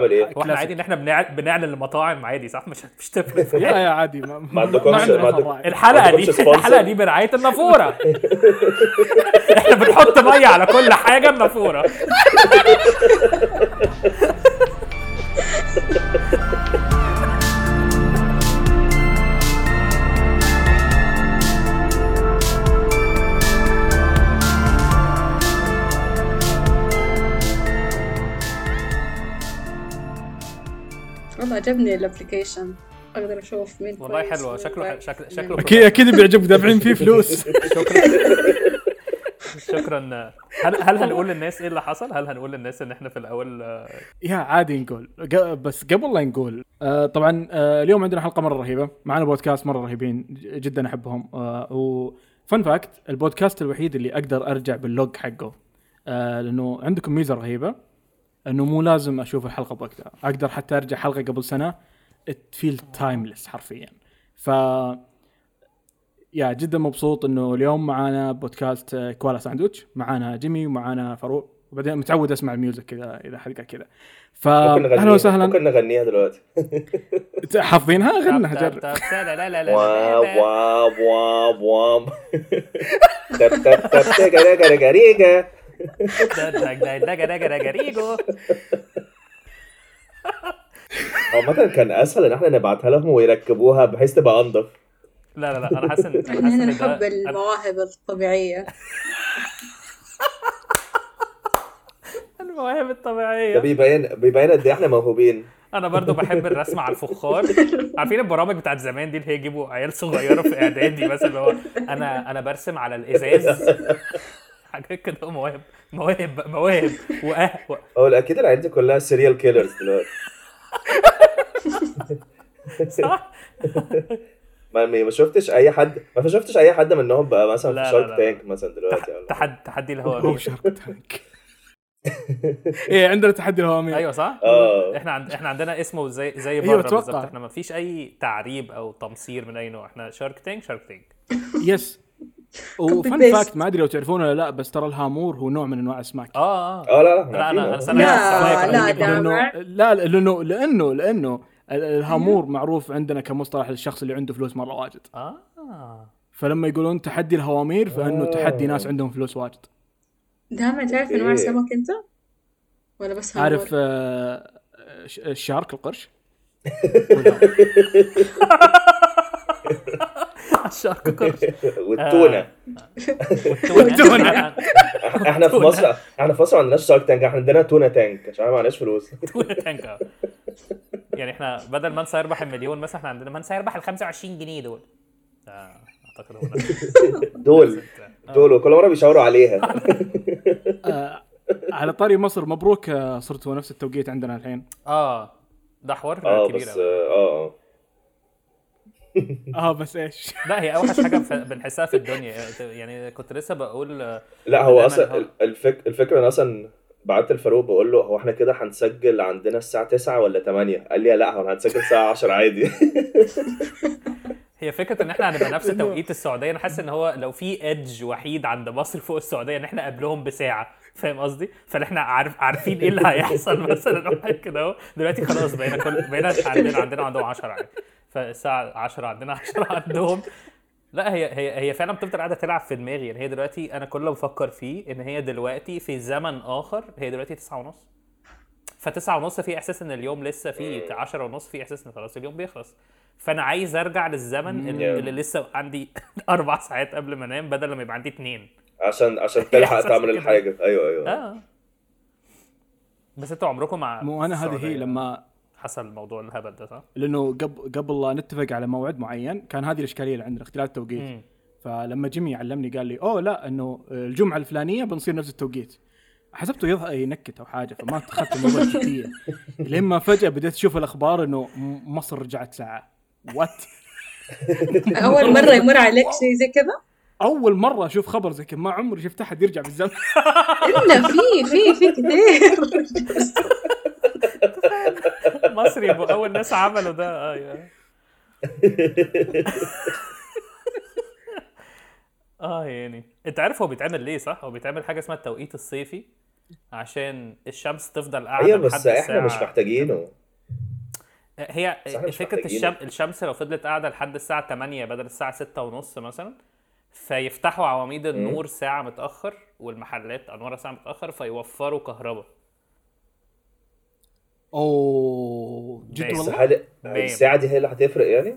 عامل إيه؟ وإحنا عادي إن إحنا بنع- بنعلن المطاعم عادي صح مش مش تفرق في يا عادي ما, ما عندكمش-. الحلقة دي؟ الحلقة دي برعاية النافورة إحنا بنحط مية على كل حاجة النافوره عجبني ال application أقدر أشوف مين والله حلوة. شكله. شكله شكله أكيد أكيد بيعجبك. دافعين فيه فلوس. شكرا. هل هل هنقول للناس إيه اللي حصل؟ هل هنقول للناس إن إحنا في الأول؟ يا عادي نقول. بس قبل لا نقول آه طبعا آه اليوم عندنا حلقة مرة رهيبة. معنا بودكاست مرة رهيبين جدا أحبهم. آه و fun fact البودكاست الوحيد اللي أقدر أرجع بال log حقه لأنه عندكم ميزة رهيبة. انه مو لازم أشوف الحلقة بوقتها أقدر حتى ارجع حلقه قبل سنه it feels timeless حرفيا ف يا جدا مبسوط انه اليوم معانا بودكاست آه، كوالا ساندويتش معانا جيمي ومعانا فاروق وبعدين متعود اسمع ال music كذا اذا حلقه كذا فاهلا نغنيها وسهلا ممكن نغنيها دلوقتي حافظينها غنها طب- جرب لا لا لا لا واب لا واب واب واب ده- ده- ده- ده- ده- ده- ده-. عامة كان اسهل ان إحنا نبعتها لهم ويركبوها بحيث تبقى انضف لا لا لا أنا حاسس ان إحنا نحب ده المواهب الطبيعية المواهب ده الطبيعيه بيبين بيبين قد إيه إحنا موهوبين أنا برضو بحب الرسم على الفخار عارفين البرامج بتاعت زمان دي اللي هي يجيبوا عيال صغيره في اعدادي مثلا هو أنا أنا برسم على الازاز حاجات كده مواهب مواهب مواهب واه و- هو أكيد العيال دي كلها serial killers دلوقتي. صح؟ ما ما شفتش أي حد ما شفتش أي حد منهم بقى مثلا لا، في Shark. Tank مثلا دلوقتي ولا حاجة. تحدي تحدي هو شارك تانك إيه عندنا تحدي الهوامير أيوه صح؟ آه. إحنا عند... إحنا عندنا اسمه زي زي أيوة، بره. بالظبط. إحنا ما فيش أي تعريب أو تمصير من أي نوع. إحنا Shark Tank Shark Tank yes و fun. fact ما ادري لو تعرفون ولا لا بس ترى الهامور هو نوع من انواع الاسماك آه آه آه لا لا لا، آه. لا لا لأنه دامع لا لأنه لأنه لأنه ال- الهامور معروف عندنا كمصطلح للشخص اللي عنده فلوس مره واجد آه فلما يقولون تحدي الهوامير فانه آه. تحدي ناس عندهم فلوس واجد دامع تعرف انواع. السمك انت؟ ولا بس عارف هامور؟ آه، ش- ال shark القرش الشارك قرش والتونة. والتونة. إحنا في مصر إحنا في مصر ما عندناش شارك تانك إحنا عندنا تونة تانك عشان ما عندناش فلوس. تونة تانك آه. يعني إحنا بدل من سيربح المليون مثلا إحنا عندنا من سيربح ال 25 جنيه دول. آه، أعتقد هو نفس- دول. دول وكل مرة بيشاوروا عليها. آه، على طاري مصر مبروك آه، صرتوا نفس التوقيت عندنا الحين. آه ده حوار آه كبير بس أوي. آه آه. آه بس إيش؟ لا هي أوحش حاجة بنحسها في الدنيا. يعني كنت لسه بقول لا هو أصلا الفك... الفكرة أنا أصلا بعت الفاروق بقول له هو إحنا كده هنسجل عندنا الساعة 9 ولا 8 قال لي لا هو هنسجل الساعة 10 عادي. هي فكرة إن إحنا هنبقى نفس توقيت السعودية. أنا حاسس إن هو لو في ايدج وحيد عند مصر فوق السعودية إن إحنا قبلهم بساعة. فاهم قصدي؟ فإحنا عارف عارفين إيه اللي هيحصل مثلا. أو حاجة كده أهو. دلوقتي خلاص بقينا كل بقينا عندنا عندنا عندهم 10 عادي. فالساعة 10 عندنا 10 عندهم. لا هي هي هي فعلا بتفضل قاعدة تلعب في دماغي. يعني هي دلوقتي أنا كل اللي بفكر فيه إن هي دلوقتي في زمن آخر هي دلوقتي 9 ونص. فتسعة ونص في إحساس إن اليوم لسه فيه 10 ونص في إحساس إن خلاص اليوم بيخلص. فأنا عايز أرجع للزمن اللي, اللي لسه عندي أربع ساعات قبل ما أنام بدل ما يبقى عندي اتنين. عشان عشان تلحق إحساس تعمل. الحاجة. أيوه أيوه. آه. بس أنتوا عمركم مع مو أنا هذه هي لما حصل موضوع الهبل ده صح؟ لأنه قبل قبل لا نتفق على موعد معين كان هذه الإشكالية اللي عندنا اختلاف التوقيت مم. فلما جيمي علمني قال لي أوه لا إنه الجمعة الفلانية بنصير نفس التوقيت. حسبته يض- ينكت أو حاجة فما أخذت الموضوع بجديه لما فجأة بديت أشوف الأخبار إنه مصر رجعت ساعة. وات أول مرة يمر عليك شيء زي كذا؟ أول مرة أشوف خبر زي كذا ما عمري شفت احد يرجع بالزمن. إلا في في في كثير. مصر يبقوا أول ناس عملوا ده. أيوه آه يعني. أنت عارف هو بيتعمل ليه صح؟ هو بيتعمل حاجة اسمها التوقيت الصيفي عشان الشمس تفضل قاعدة أيوه بس إحنا مش محتاجينه. هي إحنا مش فكره. الشم... الشمس لو فضلت قاعدة لحد الساعة 8 بدل الساعة 6 ونص مثلا فيفتحوا عواميد النور ساعة متأخر والمحلات أنوارها ساعة متأخر فيوفروا كهرباء. أوه جد والله؟ هل. الساعة دي هي اللي هتفرق يعني؟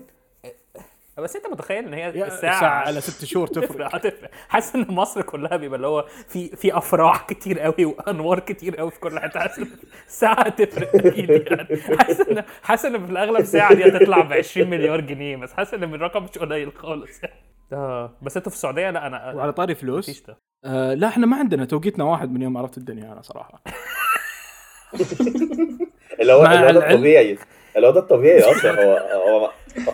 بس أنت متخيل إن هي الساعة ساعة على ست شهور تفرق. تفرق هتفرق. حاسس إن مصر كلها بيبقى اللي هو في في أفراح كتير قوي وأنوار كتير قوي في كل حتة. حاسس إن الساعة هتفرق أكيد يعني. حاسس إن حاسس إن في الأغلب الساعة دي هتطلع ب 20 مليار جنيه بس. حاسس إن الرقم مش قليل خالص يعني. آه بس أنتوا في السعودية؟ لا أنا وعلى طاري مفيش فلوس ده. آه لا إحنا ما عندنا توقيتنا واحد من يوم عرفت الدنيا أنا صراحة. اللي هو اللي هو ده الطبيعي. اللي هو ده الطبيعي أصلا. هو هو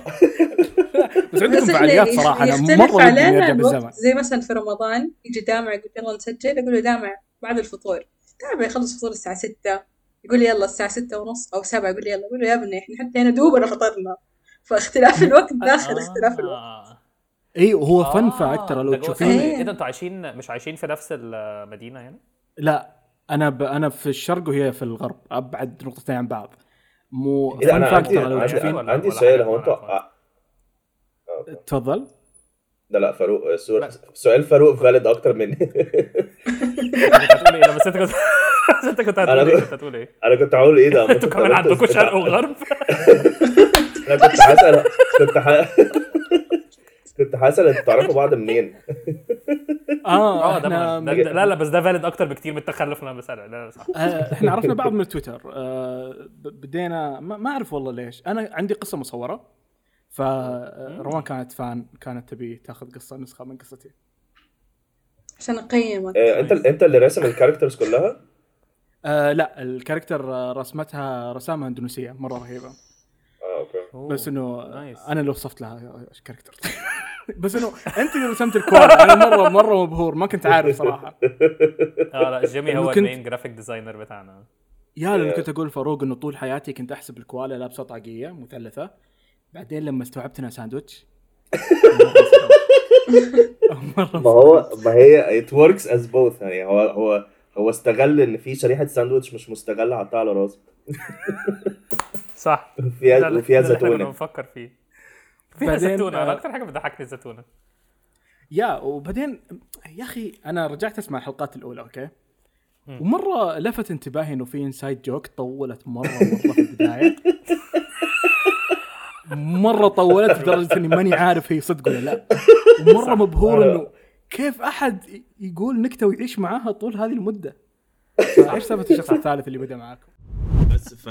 بس عندكم بس فعاليات صراحة. أنا مرة علينا بالزمن زي مثلا في رمضان يجي دامع يقول يلا نسجل أقول له دامع بعد الفطور. دامع يخلص فطور الساعة ستة. يقول لي يلا الساعة ستة ونص أو سبعة. يقول لي يلا. أقول له يا ابني إحنا حتى هنا دوبنا فطرنا. فاختلاف الوقت داخل اختلاف الوقت. آه. اي وهو fun آه، fact ترى لو تشوفين. السعودية. إيه؟ ده أنتوا عايشين مش عايشين في نفس المدينة يعني؟ لا. أنا ب... أنا في الشرق وهي في الغرب أبعد نقطتين عن بعض. مو إيه fact عندي ترى لو عندي, تشوفين ولا- عندي سؤال هو. آه، تفضل. لا لا فاروق سؤال سؤال فاروق فالid أكتر مني. لا بس أنت كنت بس أنت كنت هتقول أنا إيه؟ كنت هتقول إيه؟ أنا كنت هقول إيه ده؟ أنتوا كمان عندكم شرق وغرب. أنا كنت حاسس كنت. كنت حاسس أنتوا تعرفوا بعض منين؟ آه آه ده, إحنا ده, ده لا لا بس ده فالid أكتر بكتير من التخلف اللي أنا بساله لا لا صح. آه، إحنا عرفنا بعض من تويتر. آه، بدينا ما, ما أعرف والله ليش. أنا عندي قصة مصورة فروان كانت fan كانت تبي تاخذ قصة نسخة من قصتي. عشان أقيمك آه، أنت أنت اللي راسم ال characters كلها؟ آه لا ال character آه، رسمتها رسامة إندونيسية مرة رهيبة. آه okay. بس إنه. أنا اللي وصفت لها character بس إنه أنت اللي رسمت الكوالا أنا مرة مرة مبهور ما كنت عارف صراحة. آه لا جيمي هو ال main graphic designer بتاعنا. يا لما كنت أقول فاروق إنه طول حياتي كنت أحسب الكوالا لابسه طاقيه مثلثة. بعدين لما استوعبت إنها ساندويتش ما هو ما هي it works as both. يعني هو هو هو استغل إن في شريحة ساندوتش مش مستغلة حطها على راسه صح. وفيها كنا زيتونة. بنفكر فيه. فيها بعدين، زيتونة. أنا آه، أكتر حاجة بتضحكني الزيتونة. يا وبعدين يا أخي أنا رجعت أسمع الحلقات الأولى okay؟ ومرة لفت انتباهي إنه في inside joke طولت مرة مرة في البداية. مرة طولت لدرجة إني ماني عارف هي صدق ولا لا. ومرة مبهور إنه كيف أحد يقول نكتة ويعيش معاها طول هذه المدة؟ إيش سالفة الشخص الثالث اللي بدأ معاكم؟ بس ف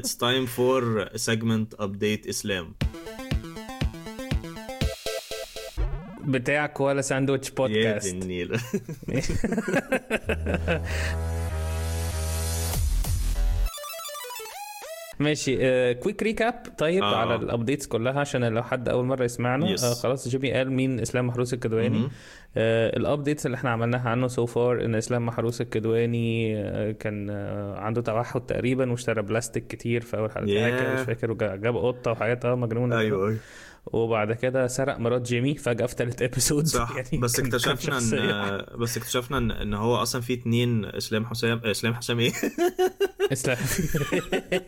it's time for segment update اسلام بتاع كوالا ساندويتش يا بودكاست دي النيلة ماشي quick recap طيب آه. على ال updates كلها عشان لو حد أول مرة يسمعنا Yes. آه خلاص جيمي قال مين إسلام محروس الكدواني مهم. آه ال updates اللي إحنا عملناها عنه so far إن إسلام محروس الكدواني آه كان آه عنده توحد تقريبا واشترى بلاستيك كتير في أول حلقة Yeah. مش فاكر وجا- جاب قطة وحاجات آه مجنونة أيوه أيوه وبعد كده سرق مرات جيمي فجأة في ثالث episode صح. بس اكتشفنا ان بس اكتشفنا ان إن هو أصلا في اتنين إسلام حسام إسلام حسام إيه؟ اسلام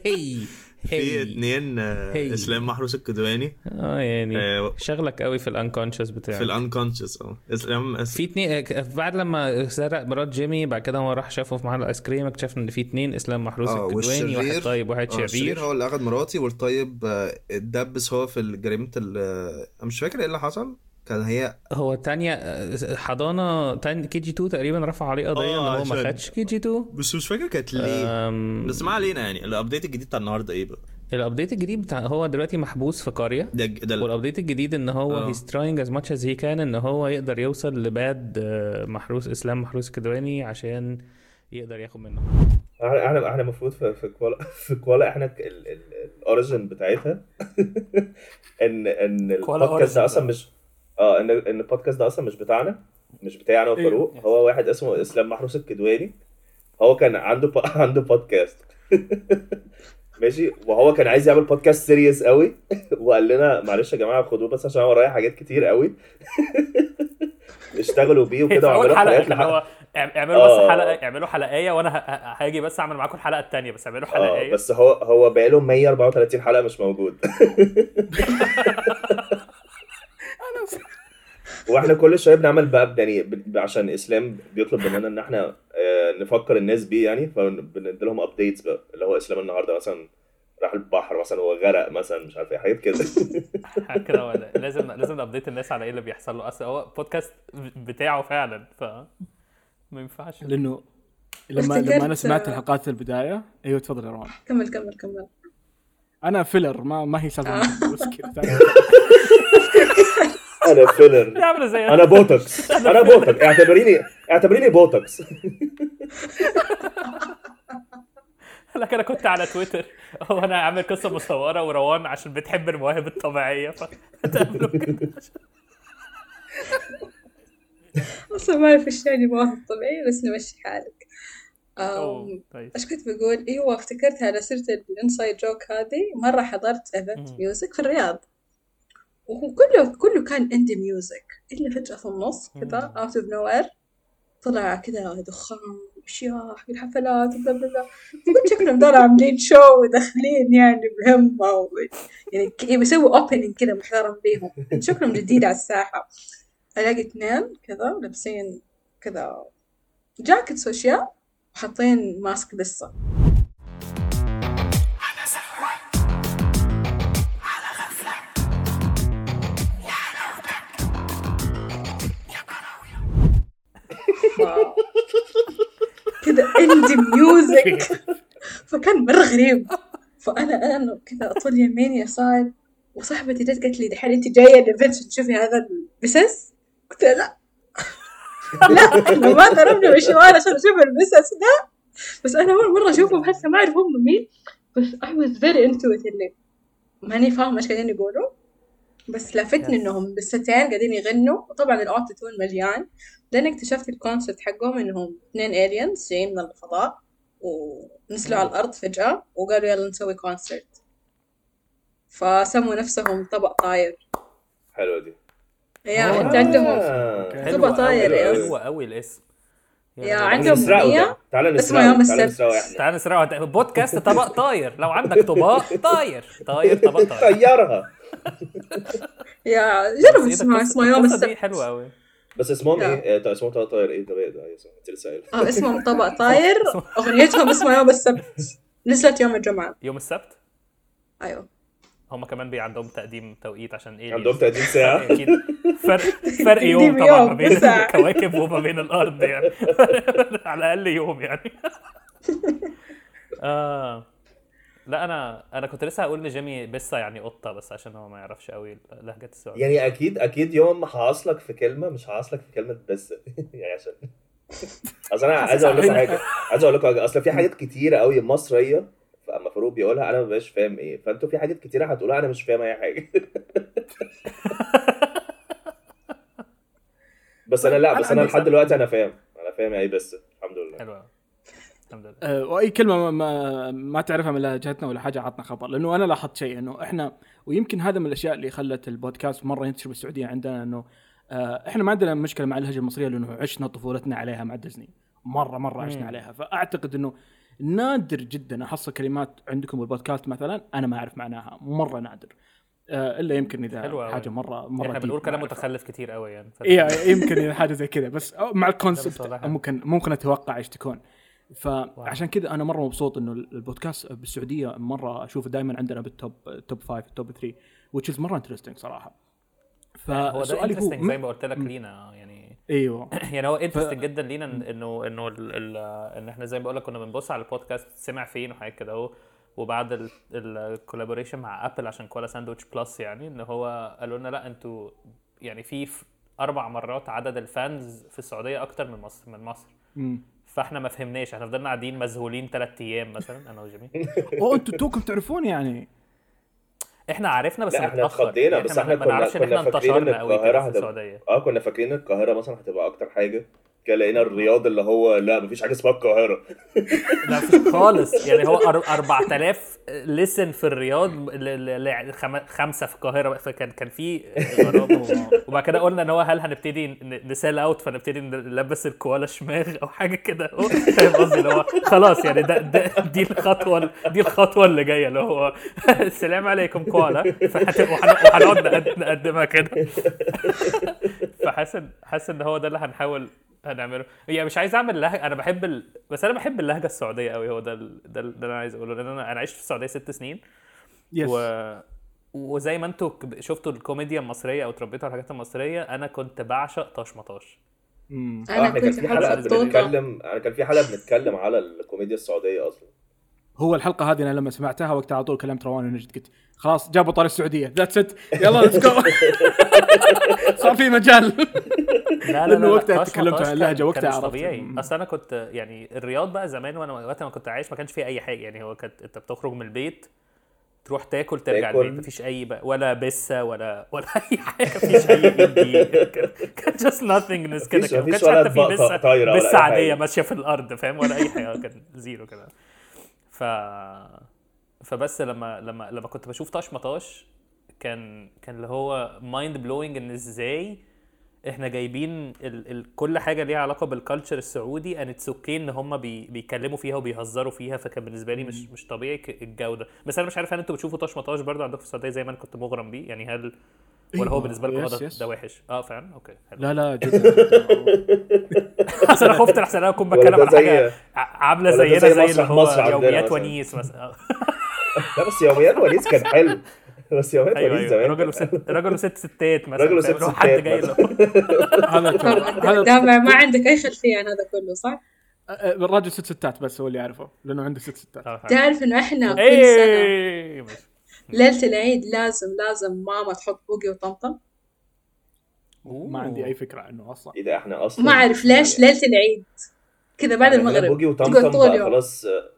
في اتنين آه، هي. إسلام محروس الكدواني. آه يعني آه، شغلك قوي في ال unconscious بتاعك. في ال unconscious آه. إسلام في اتنين بعد لما سرق مرات جيمي بعد كده هو راح شافه في محل الايس كريم اكتشفنا إن في اتنين إسلام محروس آه الكدواني واحد طيب واحد الشرير شرير. هو اللي أخد مراتي والطيب آه، اتدبس هو في آه، أنا مش فاكر إيه اللي حصل كان هي هو التانية آه، حضانة تاني KG 2 تقريبا رفع عليه قضية إن آه هو ما خدش KG 2 بس مش فاكر كانت ليه. أم، بس ما علينا يعني. ال update الجديد بتاع النهارده إيه بقى؟ ال update الجديد بتاع هو دلوقتي محبوس في قرية. ده ده ال- وال update الجديد إن هو he's trying as much as he can إن هو يقدر يوصل ل bad آه، محروس إسلام محروس كدواني عشان يقدر ياخد منه. إحنا إحنا المفروض في في كوالا في كوالا إحنا ال origin بتاعتها. ان إن البودكاست أصلا. مش آه إن إن البودكاست ده أصلا مش بتاعنا مش بتاعي أنا وفاروق. هو واحد اسمه إسلام محروس الكدواني هو كان عنده ب... عنده بودكاست. ماشي. وهو كان عايز يعمل بودكاست سيريس قوي. وقال لنا معلش يا جماعة خدوه بس عشان ورايا حاجات كتير قوي. اشتغلوا بيه وكده وعملوا حلقات لحد هو اعملوا بس آه. حلقة اعملوا حلقاية وأنا هاجي بس أعمل معاكم الحلقة الثانية بس اعملوا آه حلقاية. بس هو هو بقاله 134 حلقة مش موجود. وإحنا كل شوية بنعمل بقى يعني عشان إسلام بيطلب مننا إن إحنا آه، نفكر الناس بيه يعني فبندي لهم updates بقى اللي هو إسلام النهارده مثلا راح البحر مثلا وغرق مثلا مش عارف إيه حاجات كده. كده هو ده. لازم لازم ن update الناس على إيه اللي بيحصل له. أصل هو بودكاست بتاعه فعلا ف ما ينفعش. لأنه لما لما أنا سمعت الحلقات في البداية إيوه تفضل يا روان. كمل كمل كمل. أنا filler ما ما هي سالفه بس كذا أنا filler دي عامله زي أنا بوتوكس أنا بوتوكس اعتبريني اعتبريني بوتوكس لكن أنا كنت على تويتر هو أنا عامل قصة مصورة وروان عشان بتحب المواهب الطبيعية. كده أصلا ما أعرف إيش يعني مواهب طبيعية بس نمشي حالك. طيب. إيش كنت بقول؟ أيوه افتكرت على سيرة ال inside joke هذه مرة حضرت event. music في الرياض. وكله كله كان indie music إلا فجأة في النص كذا. out of nowhere طلع كذا دخان واشياء حق الحفلات وبلا بلا بلا فقلت شكلهم دول عاملين show وداخلين يعني بهمة و... يعني ك- بيسووا opening كذا محترم بيهم. شكلهم جديد على الساحة. ألاقي اثنين كذا لابسين كذا jackets وأشياء وحاطين mask لسه. كذا indie music فكان مرة غريب فانا أنا كذا اطل يمين يسار وصاحبتي جت قالت لي دحين أنت جاية ال event تشوفي هذا البسس قلت لها لا. لا إحنا ما ضربنا مشوار عشان نشوف البسس ده. بس أنا أول مرة أشوفهم حتى ما أعرف هم مين. بس I was very into it اللي ماني فاهمة إيش قاعدين يقولوا. بس لفتني إنهم بالستين قاعدين يغنوا. وطبعا ال auto-tune مليان. لأن اكتشفت ال concept حقهم إنهم اثنين aliens جايين من الفضاء ونزلوا على الأرض فجأة وقالوا يلا نسوي concert فسموا نفسهم طبق طاير حلوة دي يا آه. أنت عندهم آه. طبق طاير حلو يا أوي. حلو قوي الاسم يا يعني عندهم تعال نسرقه أغنية ده. تعال اسمها نسرقه يوم تعال السبت. نسرقه إحنا تعال نسرقها بودكاست طبق طاير لو عندك طباق طاير طاير طبق طاير طيرها يا جرب ده اسمها يوم السبت حلوة قوي بس اسمهم. إيه؟ طيب اسمهم طيب طاير. إيه؟ ده بقى ده؟ اسمه انت لسه قايل آه اسمهم طبق طاير. أغنيتهم اسمها يوم السبت. نزلت يوم الجمعة. يوم السبت؟ أيوه. هم كمان بي عندهم تقديم توقيت عشان إيه؟ عندهم تقديم ساعة. أكيد. فرق فرق يوم طبعا ما بين. الكواكب وما بين الأرض يعني. على الأقل يوم يعني. آه. لا أنا أنا كنت لسه هقول لجيمي بسه يعني قطة بس عشان هو ما يعرفش قوي لهجة السعوديه يعني أكيد أكيد يوم ما هعصلك في كلمة مش هعصلك في كلمة بس. يعني عشان أصل أنا عايز أقول لكم حاجة عايز أقول لكم حاجة. أصل في حاجات كتيرة قوي مصرية فاما فاروق بيقولها أنا ما بقاش فاهم إيه. فأنتوا في حاجات كتيرة هتقولوها أنا مش فاهم أي حاجة. بس أنا لا بس أنا لحد دلوقتي أنا فاهم. أنا فاهم إيه بس. الحمد لله. حلوة الحمد لله آه، وأي كلمة ما, ما, ما تعرفها من لهجتنا ولا حاجة عطنا خبر لأنه أنا لاحظت شيء إنه إحنا ويمكن هذا من الأشياء اللي خلت البودكاست مرة ينتشر بالسعودية عندنا إنه آه، إحنا ما عندنا مشكلة مع اللهجة المصرية لأنه عشنا طفولتنا عليها مع ديزني مره مرة عشنا مم. عليها فأعتقد إنه نادر جدا احصل كلمات عندكم بالبودكاست مثلا أنا ما أعرف معناها مرة نادر آه، إلا يمكن إذا. حاجة مره مرة إحنا بنقول كلام. متخلف كتير قوي يعني إيه يمكن إذا حاجة زي كذا بس مع ال concept. ممكن ممكن أتوقع إيش تكون فعشان كذا أنا مرة مبسوط إنه البودكاست بالسعودية مرة أشوفه دائما عندنا بال top top 5 top 3 which is مرة interesting صراحة. هو ده فسؤالي هو interesting زي ما قلت لك لينا يعني أيوه. يعني هو interesting جدا لينا انه إنه ال- ال- إن إحنا زي ما بقول لك كنا بنبص على البودكاست سمع فين وحاجات كده أهو. وبعد ال collaboration مع Apple عشان كوالا ساندويتش plus يعني إن هو قالوا لنا لا إنتوا يعني في ف- أربع مرات عدد الفانز في السعودية أكتر من مصر من مصر. مم. فاحنا ما فهمناش إحنا فضلنا قاعدين مذهولين ثلاث أيام مثلا. أنا وجيمي أوه أنتوا توكم تعرفون يعني. إحنا عرفنا بس إحنا اتخضينا يعني بس إحنا ما كنا نعرفش إن كنا إحنا فاكرين إن انتشرنا قوي القاهرة في هتبقى السعودية. آه كنا فاكرين القاهرة مثلا هتبقى أكتر حاجة. لقينا الرياض اللي هو لا مفيش حاجة اسمها القاهرة. لا خالص. يعني هو أر- 4000 لسن في الرياض خمسة في القاهرة. فكان كان في وبعد كده قلنا إن هو هل هنبتدي ن sell out فنبتدي نلبس الكوالا شماغ أو حاجة كده. فاهم قصدي؟ اللي هو خلاص يعني ده, ده دي الخطوة دي الخطوة اللي جاية. اللي هو السلام عليكم كوالا وهنقعد نقد- نقدمها كده. فحاسس حاسس إن هو ده اللي هنحاول هنعمله. يعني مش عايز أعمل لهجة أنا بحب ال... بس أنا بحب اللهجة السعودية قوي هو ده ال... ده, ال... ده اللي أنا عايز أقوله لأن أنا أنا عشت في السعودية ست سنين. yes و... وزي ما أنتوا شفتوا الكوميديا المصرية أو اتربيتوا على الحاجات المصرية أنا كنت بعشق طاش ما طاش. أنا كان كنت في حلقة بنتكلم أنا كان في حلقة بنتكلم على الكوميديا السعودية أصلا. هو الحلقة هذه أنا لما سمعتها وقتها على طول كلمت روان ونجد قلت خلاص جابوا طار السعودية. that's it يلا let's go صار في مجال. لا لا لأنه لا وقتها تكلمت عن اللهجة كان- وقتها عرفت. طبيعي. أصل أنا كنت يعني الرياض بقى زمان وأنا وقت ما كنت عايش ما كانش فيه أي حاجة. يعني هو كانت أنت بتخرج من البيت تروح تاكل ترجع تاكل. البيت. مفيش أي بقى ولا بسة ولا ولا أي حاجة. مفيش أي ايدي كان كان just nothingness كده كده. ما كانش حتى في بسة. بسة عادية. ماشية في الأرض فاهم؟ ولا أي حاجة. كان zero كده. ف فبس لما لما لما كنت بشوف طاش ما طاش كان كان اللي هو mind blowing إن إزاي إحنا جايبين ال ال كل حاجة ليها علاقة بال culture السعودي إن it's okay إن هم بي بيتكلموا فيها وبيهزروا فيها فكان بالنسبة لي مش مش طبيعي الجودة. بس أنا مش عارف هل أنتوا بتشوفوا طاش ما طاش برضه؟ عندكم في السعودية زي ما أنا كنت مغرم بيه. يعني هل ولا هو أيوة، بالنسبة لكم ده. ده وحش آه فعلا okay حلو لا لا جدا اصل أنا خفت أحسن أنا أكون بتكلم على حاجة ع- عاملة زينا زي اللي هو يوميات. ونيس مثلا. لا بس يوميات ونيس كان حلو بس يوميات أيوه ونيس أيوه زمان راجل وست. راجل وست ستات مثلا راجل فاهم؟ وست هو حد ستات جاي هذا ما عندك أي خلفية عن هذا كله صح؟ الراجل ست ستات بس هو اللي يعرفه لأنه عنده ست ستات آه،. تعرف إنه إحنا كل سنه. ليلة العيد لازم لازم ماما تحط بوقي وطمطم ما عندي أي فكرة عنه أصلا إيه ده إحنا أصلا ما أعرف ليش ليلة العيد كذا بعد يعني المغرب بوجي تقعد وطمطم طول بقى خلاص آه،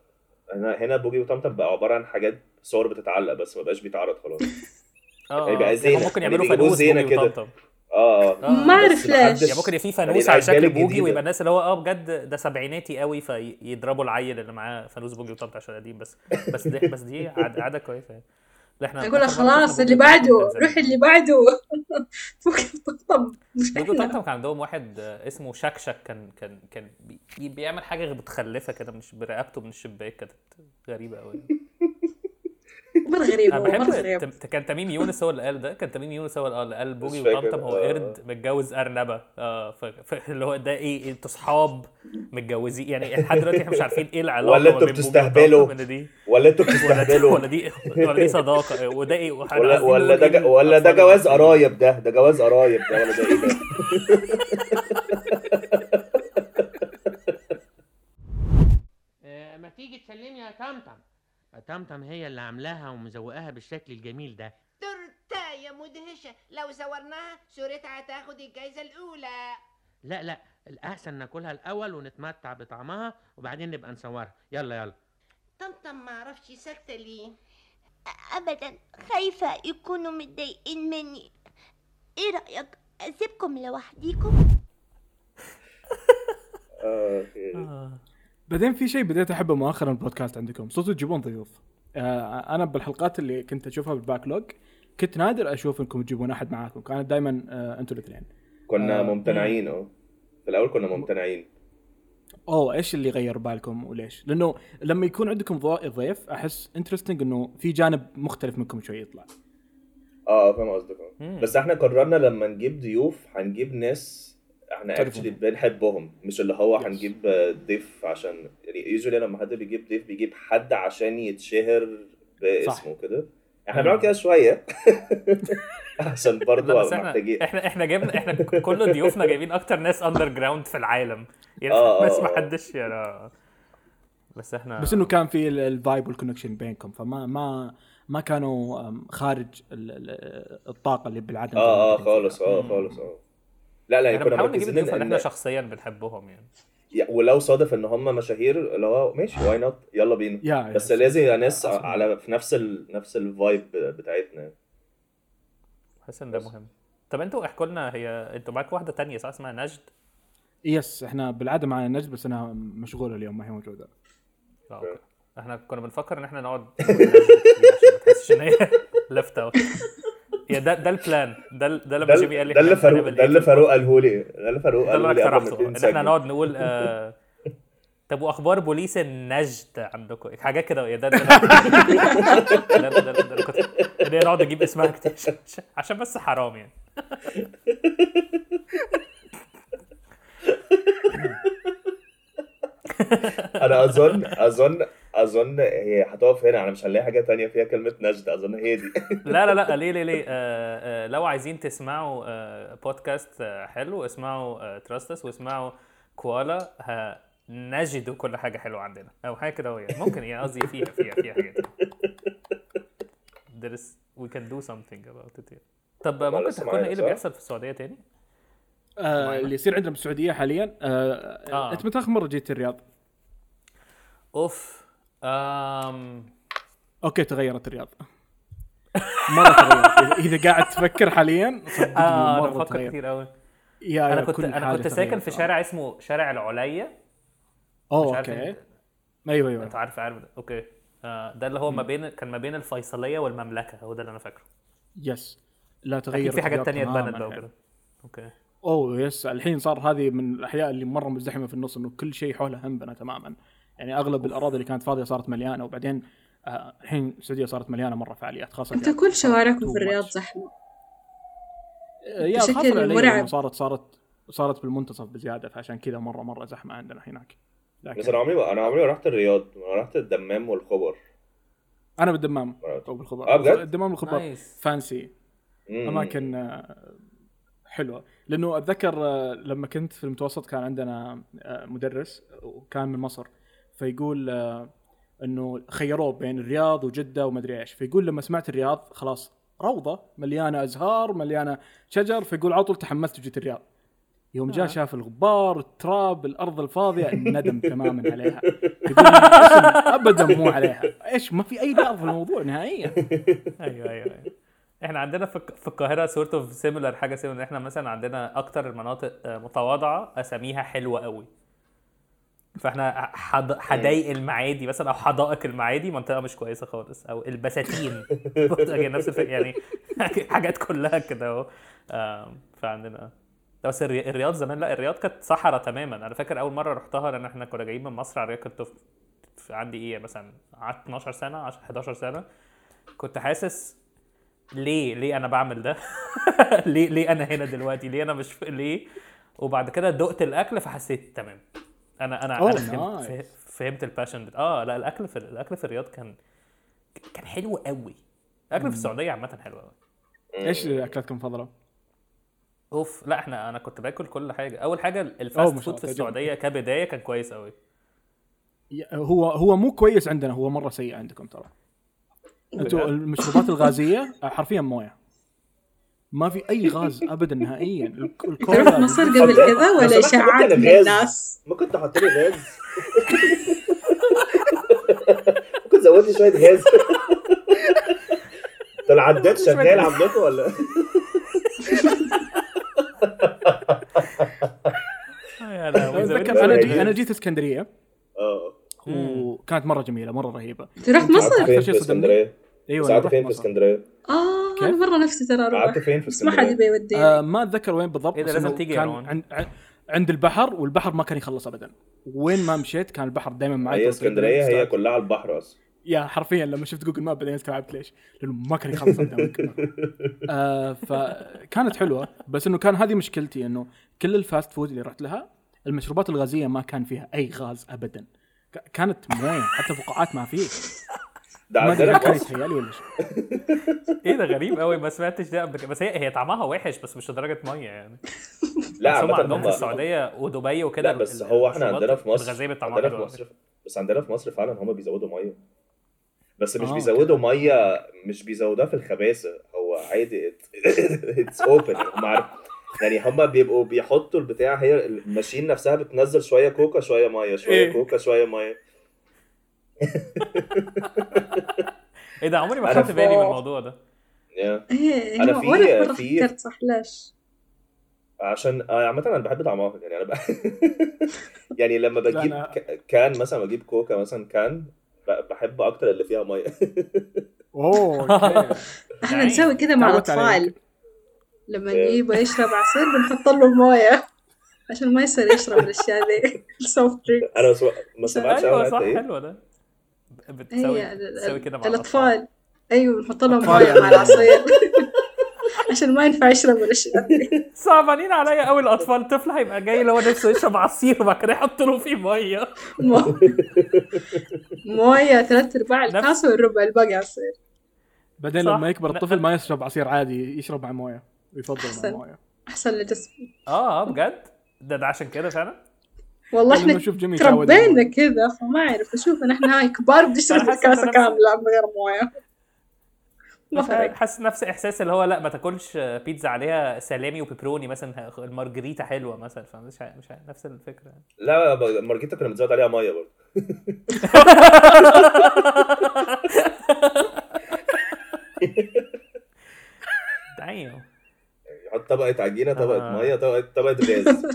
هنا هنا بوجي وطمطم بقى عبارة عن حاجات صور بتتعلق بس ما بقاش بيتعرض خلاص آه هيبقى آه. زينة. يعني ممكن يعني يعملوا فانوس زينة بوجي كده. وطمطم آه آه ما أعرف ليش يعني ممكن يبقى في يعني فانوس على شكل بوجي. ويبقى الناس اللي هو آه بجد ده سبعيناتي قوي فيضربوا العيل اللي معاه فانوس بوجي وطمطم عشان قديم بس بس دي بس دي عاد- عادة كويسة يعني إحنا أقول خلاص اللي بعده. روح اللي بعده. بوقي وطمطم مش بوجي إحنا. وطمطم كان عندهم واحد آه، اسمه شكشك كان كان كان بي بيعمل حاجة متخلفة كده مش برقبته من الشباك كانت غريبة قوي مره غريب أنا بحب كان تميم يونس هو اللي قال ده؟ كان تميم يونس هو اللي قال- بوجي وطمطم هو آه. قرد متجوز أرنبة. آه ف- ف- اللي هو ده إيه؟ أنتوا صحاب متجوزين يعني لحد دلوقتي إحنا مش عارفين إيه العلاقة ولا أنتوا بتستهبلوا. ولا أنتوا ولا دي بتستهبلوا؟ ولا دي ولا دي صداقة. وده إيه؟ ولا ولا ده إيه ج- ولا ده جواز. قرايب ده؟ ده جواز قرايب ده ولا ده إيه ده؟ آه، ما تيجي تسلمي يا طمطم طمطم هي اللي عاملاها ومزوقاها بالشكل الجميل ده. تورتاية مدهشة لو صورناها صورتها هتاخد الجايزة الأولى. لا لا الأحسن ناكلها الأول ونتمتع بطعمها وبعدين نبقى نصورها. يلا يلا. طمطم معرفش ساكتة ليه. ابدا خايفة يكونوا متضايقين مني. إيه رأيك أسيبكم لوحديكم؟ آه، okay. آه. بعدين في شيء بديت أحبه مؤخرا البودكاست عندكم. صرتوا تجيبون ضيوف. آه أنا بالحلقات اللي كنت أشوفها بال backlog كنت نادر أشوف إنكم تجيبون أحد معاكم. كانت دائما آه أنتوا الاثنين. كنا آه، ممتنعين آه في الأول كنا ممتنعين. أوه إيش اللي غير بالكم وليش؟ لأنه لما يكون عندكم ضيف أحس interesting إنه في جانب مختلف منكم شوي يطلع. آه فاهم قصدك آه. بس إحنا قررنا لما نجيب ضيوف هنجيب ناس إحنا. actually بنحبهم مش اللي هو. هنجيب ضيف عشان يعني usually لما حد بيجيب ضيف بيجيب حد عشان يتشهر باسمه كده إحنا. بنعمل كده شوية عشان برضه محتاجين إحنا إحنا جبنا إحنا كل ضيوفنا جايبين أكتر ناس underground في العالم يعني آه، آه، بس ما آه. حدش يعني بس إحنا بس إنه كان في ال- ال vibe وال connection بينكم فما ما ما كانوا خارج ال- ال- الطاقة اللي بالعاده آه آه خالص. آه خالص آه لا لا يعني إحنا كنا بنحاول نجيب مركزين الضيوف اللي إحنا ان شخصيا بنحبهم يعني. ولو صادف إن هم مشاهير اللي هو ماشي why not يلا بينا. yeah بس. لازم يبقى ناس. على في نفس ال... نفس ال vibe بتاعتنا. حاسس ان ده. مهم. طب أنتوا احكوا لنا هي أنتوا معاكم واحدة تانية صح اسمها نجد؟ yes إحنا بالعادة معنا نجد بس أنا مشغول اليوم ما هي موجودة. okay. إحنا كنا بنفكر إن إحنا نقعد عشان ما تحسش إن هي left out yeah ده ده ال plan ده ده لما جيمي قال لي ده اللي فاروق ده إيه اللي فاروق قاله لي. ده اللي فاروق قاله لي قبل إن إحنا. نقعد نقول آه طب وأخبار بوليس النجد عندكم؟ إيه؟ حاجات كده. يا ده ده ده كنت نقعد نجيب اسمها كتير. عشان بس حرام يعني. أنا اظن أظن أظن هي هتقف هنا أنا مش هنلاقي حاجة تانية فيها كلمة نجد أظن هي دي لا لا لا ليه ليه ليه آه آه لو عايزين تسمعوا آه بودكاست آه حلو اسمعوا آه تراستس واسمعوا كوالا نجدوا كل حاجة حلوة عندنا أو حاجة كده يعني ممكن يعني قصدي فيها فيها فيها حاجات there is we can do something about it يعني. طب ممكن تحكوا لنا إيه اللي؟ بيحصل في السعودية تاني؟ آه اللي يصير عندنا بالسعودية حاليا آه آه. أنت متى اخر مرة جيت الرياض؟ أوف أم... okay تغيرت الرياض. مرة تغيرت. إذا- إذا قاعد تفكر حاليا صدقني أنا مرة بفكر تغير كتير قوي yeah أنا كنت أنا كنت ساكن تغيرت. في شارع اسمه شارع العليا. أوه okay. أيوه أيوه. أنت عارف عارف. ده. okay. آه ده اللي هو ما بين كان ما بين الفيصلية والمملكة هو ده اللي أنا فاكره. yes لا تغير في حاجات تانية اتبنت بقى يعني. وكده okay. أوه yes الحين صار هذه من الأحياء اللي مرة مزدحمة في النص إنه كل شيء حولها هنبنه تماما. يعني أغلب الأراضي اللي كانت فاضية صارت مليانة وبعدين آه، الحين السعودية صارت مليانة مرة فعاليات خاصة أنت يعني كل شوارعكم في الرياض. زحمة آه، يا بشكل مرعب. صارت صارت صارت بالمنتصف بزيادة فعشان كذا مرة مرة زحمة عندنا هناك بس لكن أنا عمري ما- أنا عمري ما رحت الرياض أنا رحت الدمام والخبر أنا بالدمام. أو بالخبر آه، بجد؟ الدمام والخبر نايس فانسي مم. أماكن آه، حلوة لأنه أتذكر لما كنت في المتوسط كان عندنا مدرس وكان من مصر فيقول آه، إنه خيروه بين الرياض وجدة ومدري إيش. فيقول لما سمعت الرياض خلاص روضة مليانة أزهار مليانة شجر. فيقول على طول تحمست وجيت الرياض. يوم جاء آه. شاف الغبار التراب الأرض الفاضية ندم تماما عليها. يقول ابدا مو عليها. إيش ما في أي رياض في الموضوع نهائيا. أيوه أيوه أيوه. إحنا عندنا في في القاهرة sort of similar حاجة similar إحنا مثلا عندنا أكتر المناطق آه، متواضعة أساميها حلوة قوي. فاحنا حد... حدائق المعادي مثلا أو حدائق المعادي منطقة مش كويسة خالص أو البساتين. نفس الفكرة يعني حاجات كلها كده أهو. فعندنا. بس الري- الرياض زمان لا الرياض كانت صحراء تماما. أنا فاكر أول مرة رحتها لأن إحنا كنا جايين من مصر على الرياض كنت عندي إيه مثلا قعدت 12 سنة 10 11 سنة. كنت حاسس ليه ليه أنا بعمل ده؟ ليه ليه أنا هنا دلوقتي؟ ليه أنا مش. ليه؟ وبعد كده دقت الأكل فحسيت تمام. أنا أنا Oh, أنا فهمت nice. فه- فهمت ال passion آه لا الأكل في الأكل في الرياض كان كان حلو قوي. الأكل في السعودية عامة حلو قوي. إيش اكلاتكم المفضلة؟ أوف لا إحنا أنا كنت باكل كل حاجة. أول حاجة ال fast food في. السعودية كبداية كان كويس قوي. هو هو مو كويس عندنا هو مرة سيء عندكم ترى. أنتم المشروبات الغازية حرفيا موية. ما في أي غاز ابدا نهائيا الكولا مصر قبل كذا ولا اشاعات من؟ الناس ممكن تحط لي غاز ممكن تزود لي شوية غاز ده العداد شغال عندكم ولا اتذكر أنا. جي أنا جيت اسكندرية آه وكانت مرة جميلة مرة رهيبة انت رحت مصر؟ فين شيء في صدمني. اسكندرية؟ أيوه رحت فين في مصر. اسكندرية؟ آه أنا مره نفسي ترى أروح. قعدت فين في بس ما حد اسكندريه؟ يبي يوديني. آه ما أتذكر وين بالضبط بس لازم تيجي كان. عند عند- عند البحر والبحر ما كان يخلص ابدا. وين ما مشيت كان البحر دائما معي. هي اسكندرية هي. كلها على البحر أصلا يا حرفيا لما شفت جوجل map بعدين استوعبت ليش؟ لأنه ما كان يخلص آه فكانت حلوة بس إنه كان هذه مشكلتي إنه كل ال fast food اللي رحت لها المشروبات الغازية ما كان فيها أي غاز ابدا. كانت موية حتى فقاعات ما فيه ده عندنا يتهيألي ولا إيه ده غريب قوي ما سمعتش ده قبل بس هي هي طعمها وحش بس مش لدرجة مية يعني. لا بس هم عندهم في السعودية ودبي وكده لا بس هو إحنا عندنا في مصر عندنا في مصر بس عندنا في مصر فعلا هم بيزودوا مية. بس مش آه، بيزودوا مية مش بيزودوها في الخباثة. هو عادي it's open هم عارف. يعني هم بيبقوا بيحطوا البتاع هي ال machine نفسها بتنزل شوية كوكا شوية مية شوية إيه؟ كوكا شوية مية. إيه ده عمري ما خدت بالي من. الموضوع ده. إيه هو في- في- فكرت صح ليش عشان آه، عامة أنا بحب طعمها يعني أنا ب... يعني لما بجيب ك- كان مثلا بجيب كوكا مثلا كان ب- بحب أكتر اللي فيها مية. أوه إحنا نسوي كذا مع. الأطفال. لما نجيبه يشرب عصير بنحط له مويه عشان ما يصير يشرب الأشياء ذي السوفت أنا. ما سمعتش أيوه اول صح حتى إيه حلو ده. بتسوي ال- كده مع الأطفال. أيوه بنحط لهم مويه يعني. مع العصير عشان ما ينفع يشرب الاشياء ذي صعبانين عليا قوي الأطفال. طفل هيبقى جاي اللي هو نفسه يشرب عصير وبعد كده يحط له فيه مية. مو- مويه ثلاث ارباع الكاسه والربع الباقي عصير. بعدين. لما يكبر الطفل ما يشرب عصير عادي يشرب مع مويه ويفضل مع. مويه أحسن لجسمي آه بجد؟ ده ده عشان كده فعلا؟ والله إحنا تربينا على كذا فما أعرف. أشوف ان إحنا هاي كبار بنشرب الكاسه أنا- كاملة من غير موية. حاسس نفس إحساس اللي هو لا ما تاكلش بيتزا عليها سلامي وبيبروني مثلا المارجريتا حلوة مثلا. فمش مش نفس الفكرة. لا ب- مارجريتا كنا بنزود عليها مية برضه. دايم يحط طبقة عجينة طبقة آه. مية طبقة طبقة غاز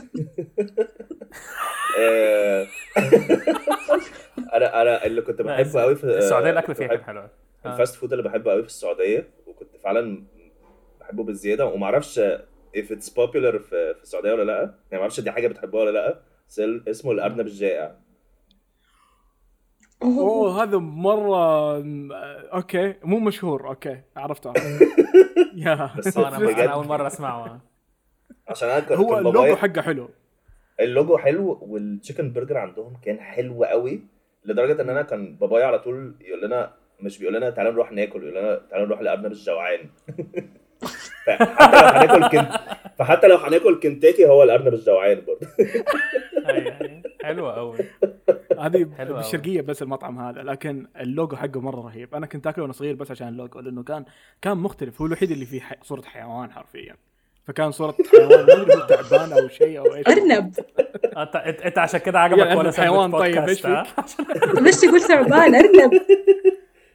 آه، أنا أنا اللي كنت بحبه قوي في السعودية الأكل فيها كان حلو أوي. آه. ال fast food اللي بحبه قوي في السعودية وكنت فعلا بحبه بالزيادة وما أعرفش if it's popular في, في السعودية ولا لأ يعني ما أعرفش دي حاجة بتحبوها ولا لأ اسمه الأرنب الجائع أوه. هذا مرة م- okay مو مشهور okay عرفته. يا. بس آه، أنا. أنا أول مرة أسمعه. عشان أنا كنت هو اللوجو حقه حلو. اللوجو حلو وال chicken burger عندهم كان حلو قوي لدرجة إن أنا كان بابايا على طول يقول لنا مش بيقول لنا تعالى نروح ناكل يقول لنا تعالى نروح لارنب الجوعان. فحتى لو هناكل كن... فحتى لو هناكل كنتاكي هو الأرنب الجوعان برضه. حلوة قوي هذه. بالشرقية بس المطعم هذا لكن اللوجو حقه مرة رهيب. أنا كنت آكله وأنا صغير بس عشان اللوجو لأنه كان كان مختلف. هو الوحيد اللي فيه صورة حيوان حرفيا. فكان صورة حيوان ما أدري هو ثعبان أو شيء أو إيش. أرنب. انت عشان كده عجبك ولا حيوان طيب، بودكاست، ها؟ ليش تقول ثعبان أرنب.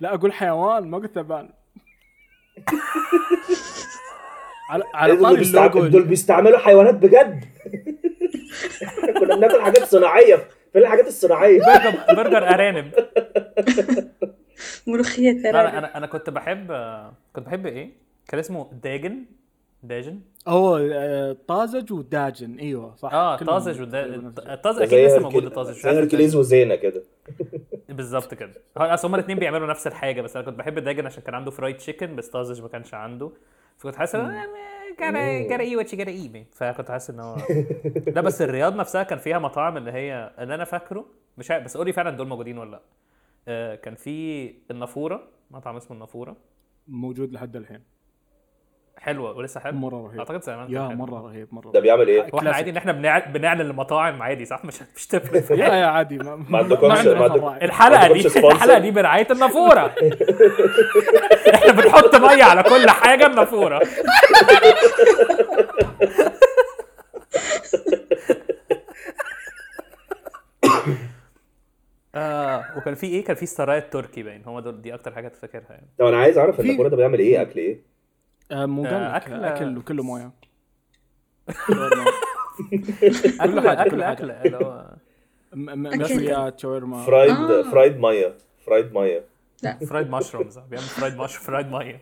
لا أقول حيوان ما قلت ثعبان على على دول طاري اللوجو دول بيستعملوا حيوانات بجد. كنا بناكل حاجات صناعية. فين الحاجات الصناعية. برجر برجر أرانب. لا أرانب. أنا أنا كنت بحب كنت بحب إيه؟ كان اسمه داجن. داجن. هو آه، طازج وداجن. أيوه صح. آه طازج ودا... تقريباً نفس الشيء. الطازج أكيد لسه موجود زي عارف هركليز وزينه كده. بالظبط كده. أصل هما الاثنين بيعملوا نفس الحاجة بس أنا كنت بحب الداجن عشان كان عنده فرايد تشيكن بس طازج ما كانش عنده. فكنت حاسس إن eat what you gotta eat man. فكنت حاسس إن هو لا بس الرياض نفسها كان فيها مطاعم اللي هي اللي أنا فاكره مش عارف بس قولي فعلا دول موجودين ولا لأ. آه، كان في النافورة مطعم اسمه النافورة. موجود لحد الحين. حلوة ولسه حلو مرة رهيب أعتقد زمان يا حلو. مرة رهيب مرة ده بيعمل إيه؟ هو إحنا كلاسيك. عادي إن إحنا بنع- بنعلن المطاعم عادي صح مش مش تفرق يا. يا عادي ما, ما عندكمش-. الحلقة دي؟ الحلقة دي برعاية النافورة إحنا بنحط مية على كل حاجة النافوره آه وكان في إيه كان في السرايا التركي باين هو دول دي أكتر حاجة تفكرها يعني طب أنا عايز أعرف النافورة ده بيعمل إيه أكل إيه؟ آه، مو قال آه، لك أكل- أكل وكله موية. اكل اكل كل. أكل هو م- م- مشويات شاورما. fried آه. فرايد مية. فرايد مية. فرايد مشرومز بيعمل فرايد مش فرايد مية.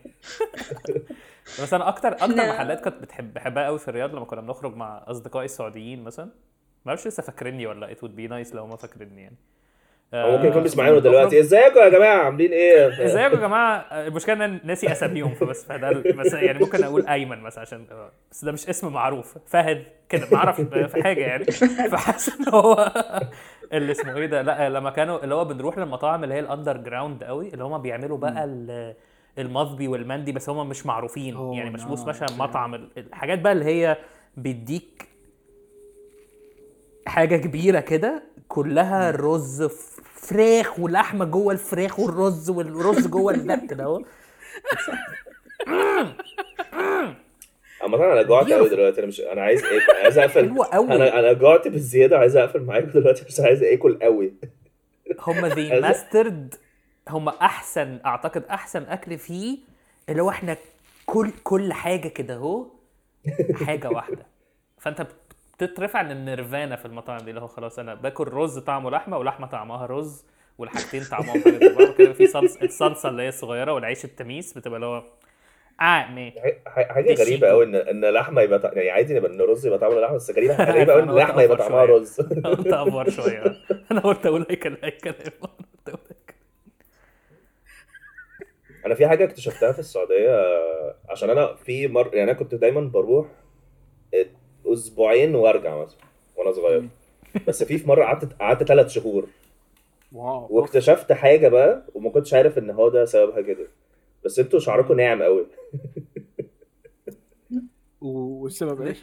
بس أنا أكتر أكتر محلات كنت بتحب بحبها قوي في الرياض لما كنا بنخرج مع أصدقائي السعوديين مثلا. ما أعرفش لسه فاكريني ولا it would be nice لو ما فاكريني يعني. هو ممكن يكون آه، بيسمعونا دلوقتي. إزيكم يا جماعة؟ عاملين إيه؟ إزيكم يا جماعة؟ المشكلة إن أنا ناسي أساميهم فبس فده بس يعني ممكن أقول أيمن مثلا عشان بس ده مش اسم معروف. فهد كده ما أعرفش في حاجة يعني. فحاسس إن هو اللي اسمه إيه ده؟ لأ لما كانوا اللي هو بنروح للمطاعم اللي هي ال underground قوي اللي هم بيعملوا بقى ال- المضبي والمندي بس هم مش معروفين. يعني مش مثلا. مطعم ال- الحاجات بقى اللي هي بيديك حاجة كبيرة كده كلها رز فراخ ولحمة جوه الفراخ والرز والرز جوه كده اهو. عامة أنا جوعت قوي دلوقتي أنا مش أنا عايز آكل عايز أقفل. أنا أنا جوعت بالزياده عايز أقفل معاكم دلوقتي بس عايز آكل قوي هم ذي ماسترد هم أحسن أعتقد أحسن أكل فيه اللي هو إحنا كل كل حاجة كده اهو حاجة واحدة. فأنت بتترفع للنيرفانا في المطاعم دي اللي هو خلاص أنا باكل رز طعمه لحمة ولحمة طعمها رز والحاجتين طعمهم حاجة وكده في صلصه الصلصة اللي هي الصغيرة والعيش التميس بتبقى اللي هو آه ماشي. حاجة غريبة قوي ان إن لحمة يبقى طع- يعني عادي إن رز يبقى طعمه لحمة بس غريبة غريبة قوي إن اللحمه يبقى طعمها. رز. قلت افور شوية. أنا قلت أقول أي كلام. أنا في حاجة اكتشفتها في السعودية عشان أنا في مر يعني أنا كنت دايما بروح أسبوعين وأرجع مثلا وأنا صغير. بس في في مرة قعدت قعدت ثلاث شهور. واو. واكتشفت حاجة بقى وما كنتش عارف إن هو ده سببها كده. بس أنتوا شعركم ناعم قوي والسبب إيش؟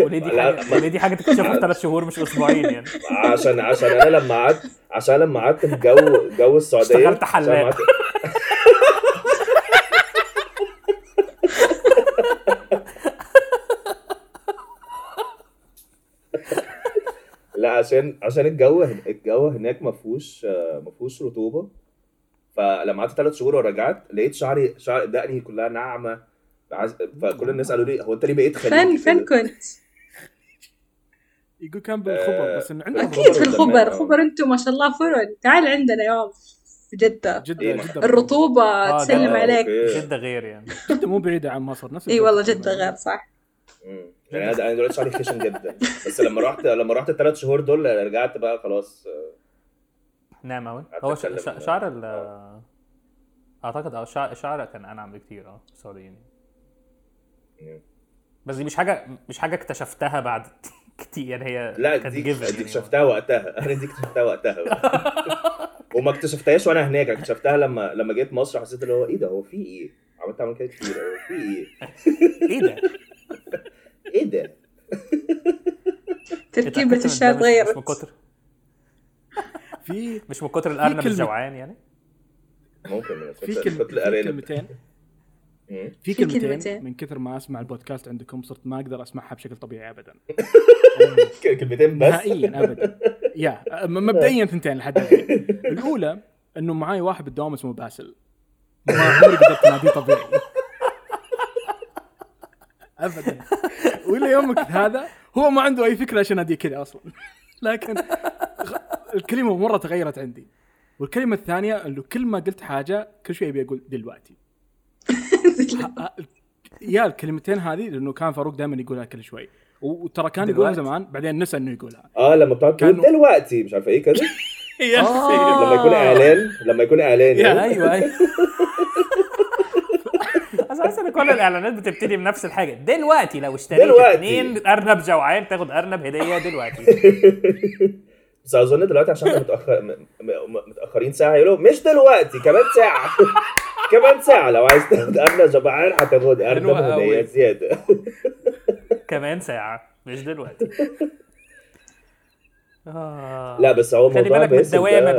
وليه دي حاجة وليه دي حاجة تكتشفها في ثلاث شهور مش أسبوعين يعني؟ عشان عشان أنا لما قعدت عشان لما قعدت في جو جو السعودية اشتغلت حلاق. لما قعدت- لا عشان عشان الجو الجو هناك ما فيهوش ما فيهوش رطوبة. فلما قعدت ثلاث شهور ورجعت لقيت شعري شعر دقني كلها ناعمة. فكل الناس قالوا لي هو أنت ليه بقيت خليجي فين؟ فين كنت؟ يقول كان بالخبر بس إنه عندهم أكيد في خبر الخبر. خبر أنتم ما شاء الله فرن. تعال عندنا يوم في جدة. جدة إيه، جدة. الرطوبة آه، تسلم جدة. عليك. جدة غير يعني. جدة مو بعيدة عن مصر نفس إي والله جدة غير صح. مم. يعني أنا دلوقتي شعري خشن جدا بس لما رحت لما رحت الثلاث شهور دول رجعت بقى خلاص نعم قوي قعدت هو شعر ال أعتقد آه شعر شعر كان أنعم بكتير آه السعوديين مم. بس دي مش حاجة مش حاجة اكتشفتها بعد كتير يعني هي لا كانت دي دي يعني. اكتشفتها وقتها أنا دي اكتشفتها وقتها. وما اكتشفتهاش وأنا هناك اكتشفتها لما لما جيت مصر حسيت اللي هو إيه ده هو في إيه عملت اعمل كده كتير هو في إيه إيه ده؟ إيه ده؟ تركيبة من الشاي ده مش- من كتر. في مش من كتر الأرنب الجوعان يعني؟ ممكن من في كلمتين. في كلمتين. من كثر ما أسمع البودكاست عندكم صرت ما أقدر أسمعها بشكل طبيعي ابدا. كلمتين بس؟ نهائيا ابدا. يا مبدئيا ثنتين لحد الأولى إنه معاي واحد بالدوام اسمه باسل. ما عمري قدرت اناديه طبيعي. ابدا. وإلى يومك هذا هو ما عنده أي فكرة عشان اناديه كذا أصلا. لكن الكلمة مرة تغيرت عندي. والكلمة الثانية إنه كل ما قلت حاجة كل شوي أبي أقول دلوقتي. يا الكلمتين هذه لأنه كان فاروق دائما يقولها كل شوي. وترى كان يقولها؟ زمان بعدين نسى إنه يقولها. آه لما بتقعد تقول دلوقتي مش عارفة إيه آه. لما يكون إعلان لما يكون إعلان يعني. أيوه أيوه. أساسا كل الإعلانات بتبتدي بنفس الحاجة. دلوقتي لو اشتريت دلوقتي. اتنين أرنب جوعان تاخد أرنب هدية دلوقتي. بس أظن دلوقتي عشان إحنا متاخر متأخرين ساعة يقولوا مش دلوقتي كمان ساعة. كمان ساعة. لو عايز تاخد أرنب جبعان هتاخد أرنب هدية. زيادة. كمان ساعة. مش دلوقتي. آه. لا بس هو موضوع بالك من باسل الدوامه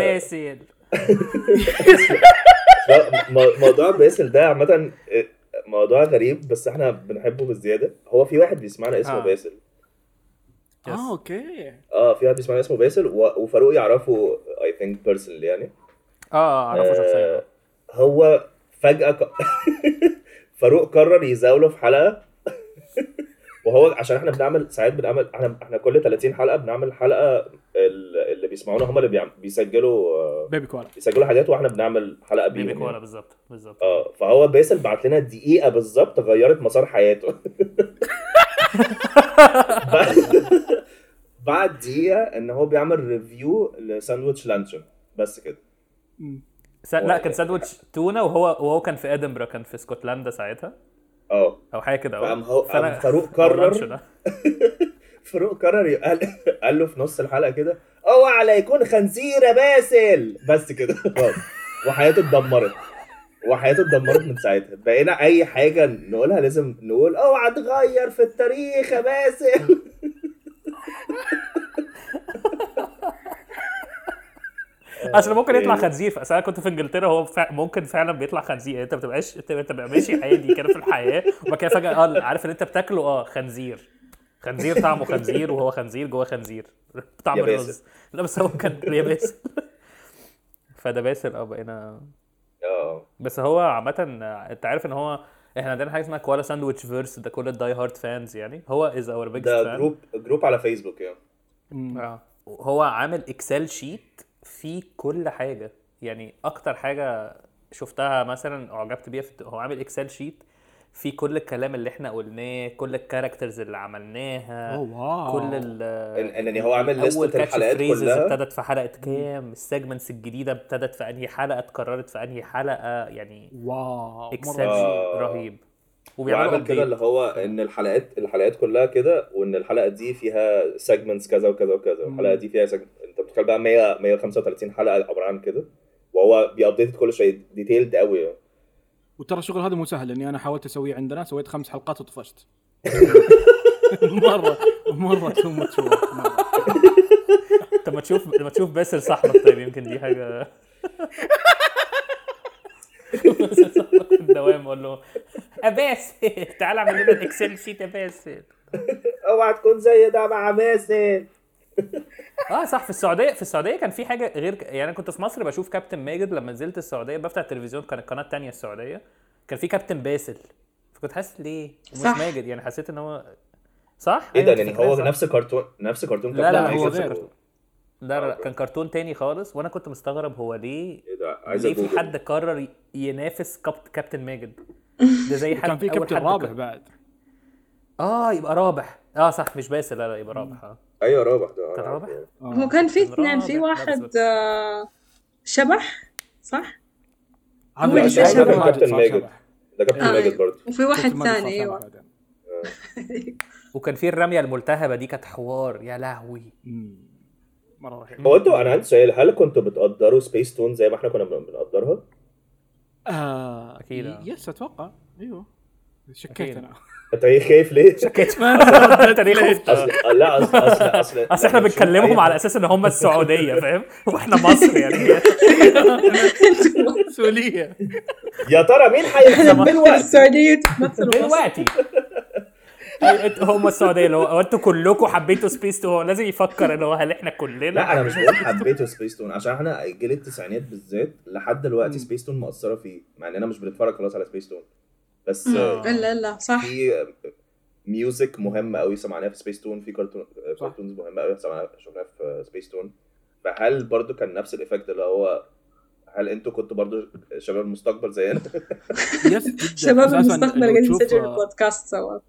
موضوع باسل ده عامة موضوع غريب بس إحنا بنحبه بالزيادة هو في واحد بيسمعنا اسمه آه. باسل. آه okay. آه في واحد بيسمعنا اسمه باسل و- وفاروق يعرفه I think personal يعني. آه أعرفه شخصيا. آه، هو فجأة ك... فاروق قرر يزاوله في حلقة. وهو عشان إحنا بنعمل ساعات بنعمل إحنا إحنا كل 30 حلقة بنعمل حلقة ال- اللي بيسمعونا هم اللي. بيسجلوا آه، baby كوالا بيسجلوا حاجات وإحنا بنعمل حلقة baby بيهم يعني. بالظبط بالظبط آه فهو باسل بعت لنا دقيقة بالظبط غيرت مسار حياته بعد- دقيقة ان هو بيعمل review لساندويتش لانشون بس كده. لا كان ساندوتش تونة وهو وهو كان في ادنبرا كان في اسكتلندا ساعتها آه أو حاجة كده فأنا- قام فاروق قرر. فاروق قرر قال قال له في نص الحلقة كده اوعى لا يكون خنزير يا باسل بس كده. وحياته اتدمرت وحياته اتدمرت من ساعتها بقينا أي حاجة نقولها لازم نقول أوعى تغير في التاريخ يا باسل عشان ممكن يطلع. خنزير. اصل أنا كنت في انجلترا هو فع... ممكن فعلا بيطلع خنزير. يعني انت ما بتبقاش انت بتبقى ماشي عادي كده في الحياة. وبعد كده فجأة آه عارف ان انت بتاكله؟ آه خنزير. خنزير طعمه خنزير وهو خنزير جوه خنزير. طعم الرز. لا بس هو كان يا باسل. فده باسل آه بقينا آه. بس هو عامة انت عارف ان هو إحنا عندنا حاجة اسمها كوالا ساندويتش verse ده كل ال die hard fans يعني. هو as our page ده group group على فيسبوك يعني. آه. هو عامل Excel sheet فيه كل حاجة. يعني أكتر حاجة شفتها مثلا أعجبت بيها في هو عامل Excel sheet في كل الكلام اللي إحنا قلناه كل ال characters اللي عملناها أوه wow. كل ال يعني هو عامل catch الحلقات كلها. ابتدت في حلقة كام ال segments الجديدة ابتدت في أنهي حلقة اتكررت في أنهي حلقة يعني wow Excel. رهيب. وبيعملوا وعامل كده. اللي هو إن الحلقات الحلقات كلها كده وإن الحلقة دي فيها segments كذا وكذا وكذا والحلقة دي فيها segment. أنت بتتخيل بقى 100 135 حلقة عبارة عن كده وهو بي update كل شوية detailed قوي يعني. وترى الشغل هذا مو سهل لاني أنا حاولت أسويه عندنا سويت خمس حلقات وطفشت مرة مرة too much طب ما تشوف ما تشوف باسل صاحبك طيب يمكن دي حاجة الدوام أقول له أباسل تعال اعمل لنا ال Excel sheet يا باسل اوعى تكون زي ده مع ماسل آه صح في السعودية في السعودية كان في حاجة غير ك- يعني أنا كنت في مصر بشوف كابتن ماجد لما نزلت السعودية بفتح التلفزيون كان القناه الثانية السعودية كان في كابتن باسل. فكنت حاسس ليه؟ ومش صح. ماجد يعني حسيت إن هو صح؟ إيه ده؟ يعني فاكرها هو صح؟ نفس كرتون نفس كرتون لا، لا، هو غير. لا لا لا كان كرتون تاني خالص وأنا كنت مستغرب هو ليه إيه ده عايز ليه في. حد قرر ينافس كابت... كابتن ماجد ده زي حد كان في كابتن رابح بعد آه يبقى رابح آه صح مش باسل لا لا يبقى رابح آه أيوه رابح ده كان رابح؟ عارفه. هو كان في اثنين في واحد آه، شبح صح؟ هو اللي هذا كابتن ماجد. شبح. ده كابتن آه، ماجد برضه وفي واحد ثاني شبح أيوه. وكان في الرمية الملتهبة دي كانت حوار يا لهوي. مرة رهيب. هو أنتوا أنا عندي سؤال. هل كنتوا بتقدروا سبيس تون زي ما إحنا كنا بن- بنقدرها؟ آه أكيد، آه. yes أتوقع. أيوه. شكيت. أنا. أنت خايف ليه؟ شكيت. انت ليه خفت لا أصل أصل أصل. أصل إحنا تشوف بنكلمهم على أساس إن هم السعودية فاهم؟ وإحنا مصر يعني. سوريه يا ترى مين هيكسب؟ دلوقتي؟ السعودية تمثل مصر. دلوقتي هم السعودية اللي هو هو أنتوا كلكم حبيتوا سبيس تون هو لازم يفكر ان هو هل إحنا كلنا لا أنا مش بقول حبيته سبيس تون عشان إحنا جيل التسعينات بالذات لحد دلوقتي سبيس تون مأثره فيه. مع اننا مش بنتفرج خلاص على سبيس تون بس آه، الا الا صح. في music مهمه قوي سمعناها في سبيس تون في كرتون cartoons مهمه قوي سمعناها شفناها في سبيس تون فهل برضو كان نفس ال effect اللي هو هل أنتوا كنتوا برضو شباب المستقبل زينا؟ شباب المستقبل قاعدين تشوف، يسجلوا آه، بودكاست سوا. آه،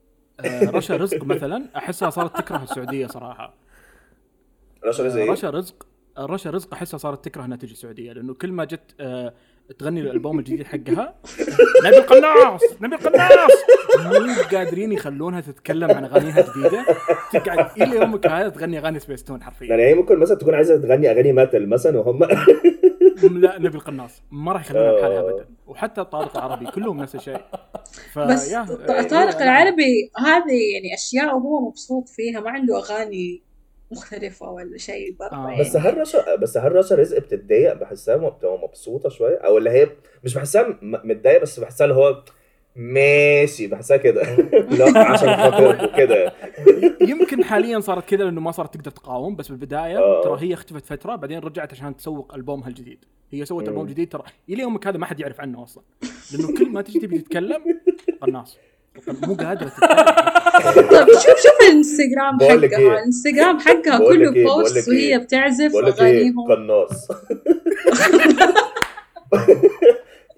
رشا رزق مثلا أحسها صارت تكره السعودية صراحة رشا رزق آه، إيه؟ رشا رزق آه، رشا رزق أحسها صارت تكره انها تجي السعودية لأنه كل ما جت آه، تغني الألبوم الجديد حقها؟ نبي القناص! نبي القناص! مو قادرين يخلونها تتكلم عن أغانيها الجديده تقعد إلى يومك هذا تغني أغاني سبيستون حرفيا. يعني هي ممكن مثلا تكون عايزة تغني أغاني ماتل مثلا وهم لا نبي القناص. ما راح يخلونها بحالها. ابدا. وحتى طارق العربي كلهم نفس الشيء. ف بس طارق العربي هذه يعني أشياء وهو مبسوط فيها ما عنده أغاني مختلفة ولا شيء برضه آه. يعني بس هل رشا بس هل رشا رزق بتتضايق؟ بحسها بتبقى مبسوطة شوية؟ أو اللي هي مش بحسها متضايقة بس بحسها اللي هو ماشي بحسها كده. لا عشان خاطر كده. يمكن حاليا صارت كذا لأنه ما صارت تقدر تقاوم بس بالبداية آه. ترى هي اختفت فترة بعدين رجعت عشان تسوق ألبومها الجديد. هي سوت. ألبوم جديد ترى إلى يومك هذا ما حد يعرف عنه أصلا. لأنه كل ما تجي تبي تتكلم قناص مو قادره طيب شوف شوف الانستغرام حقها. إيه؟ الانستغرام حقها كله إيه؟ بوست لك وهي إيه؟ بتعزف أغانيهم. قناص.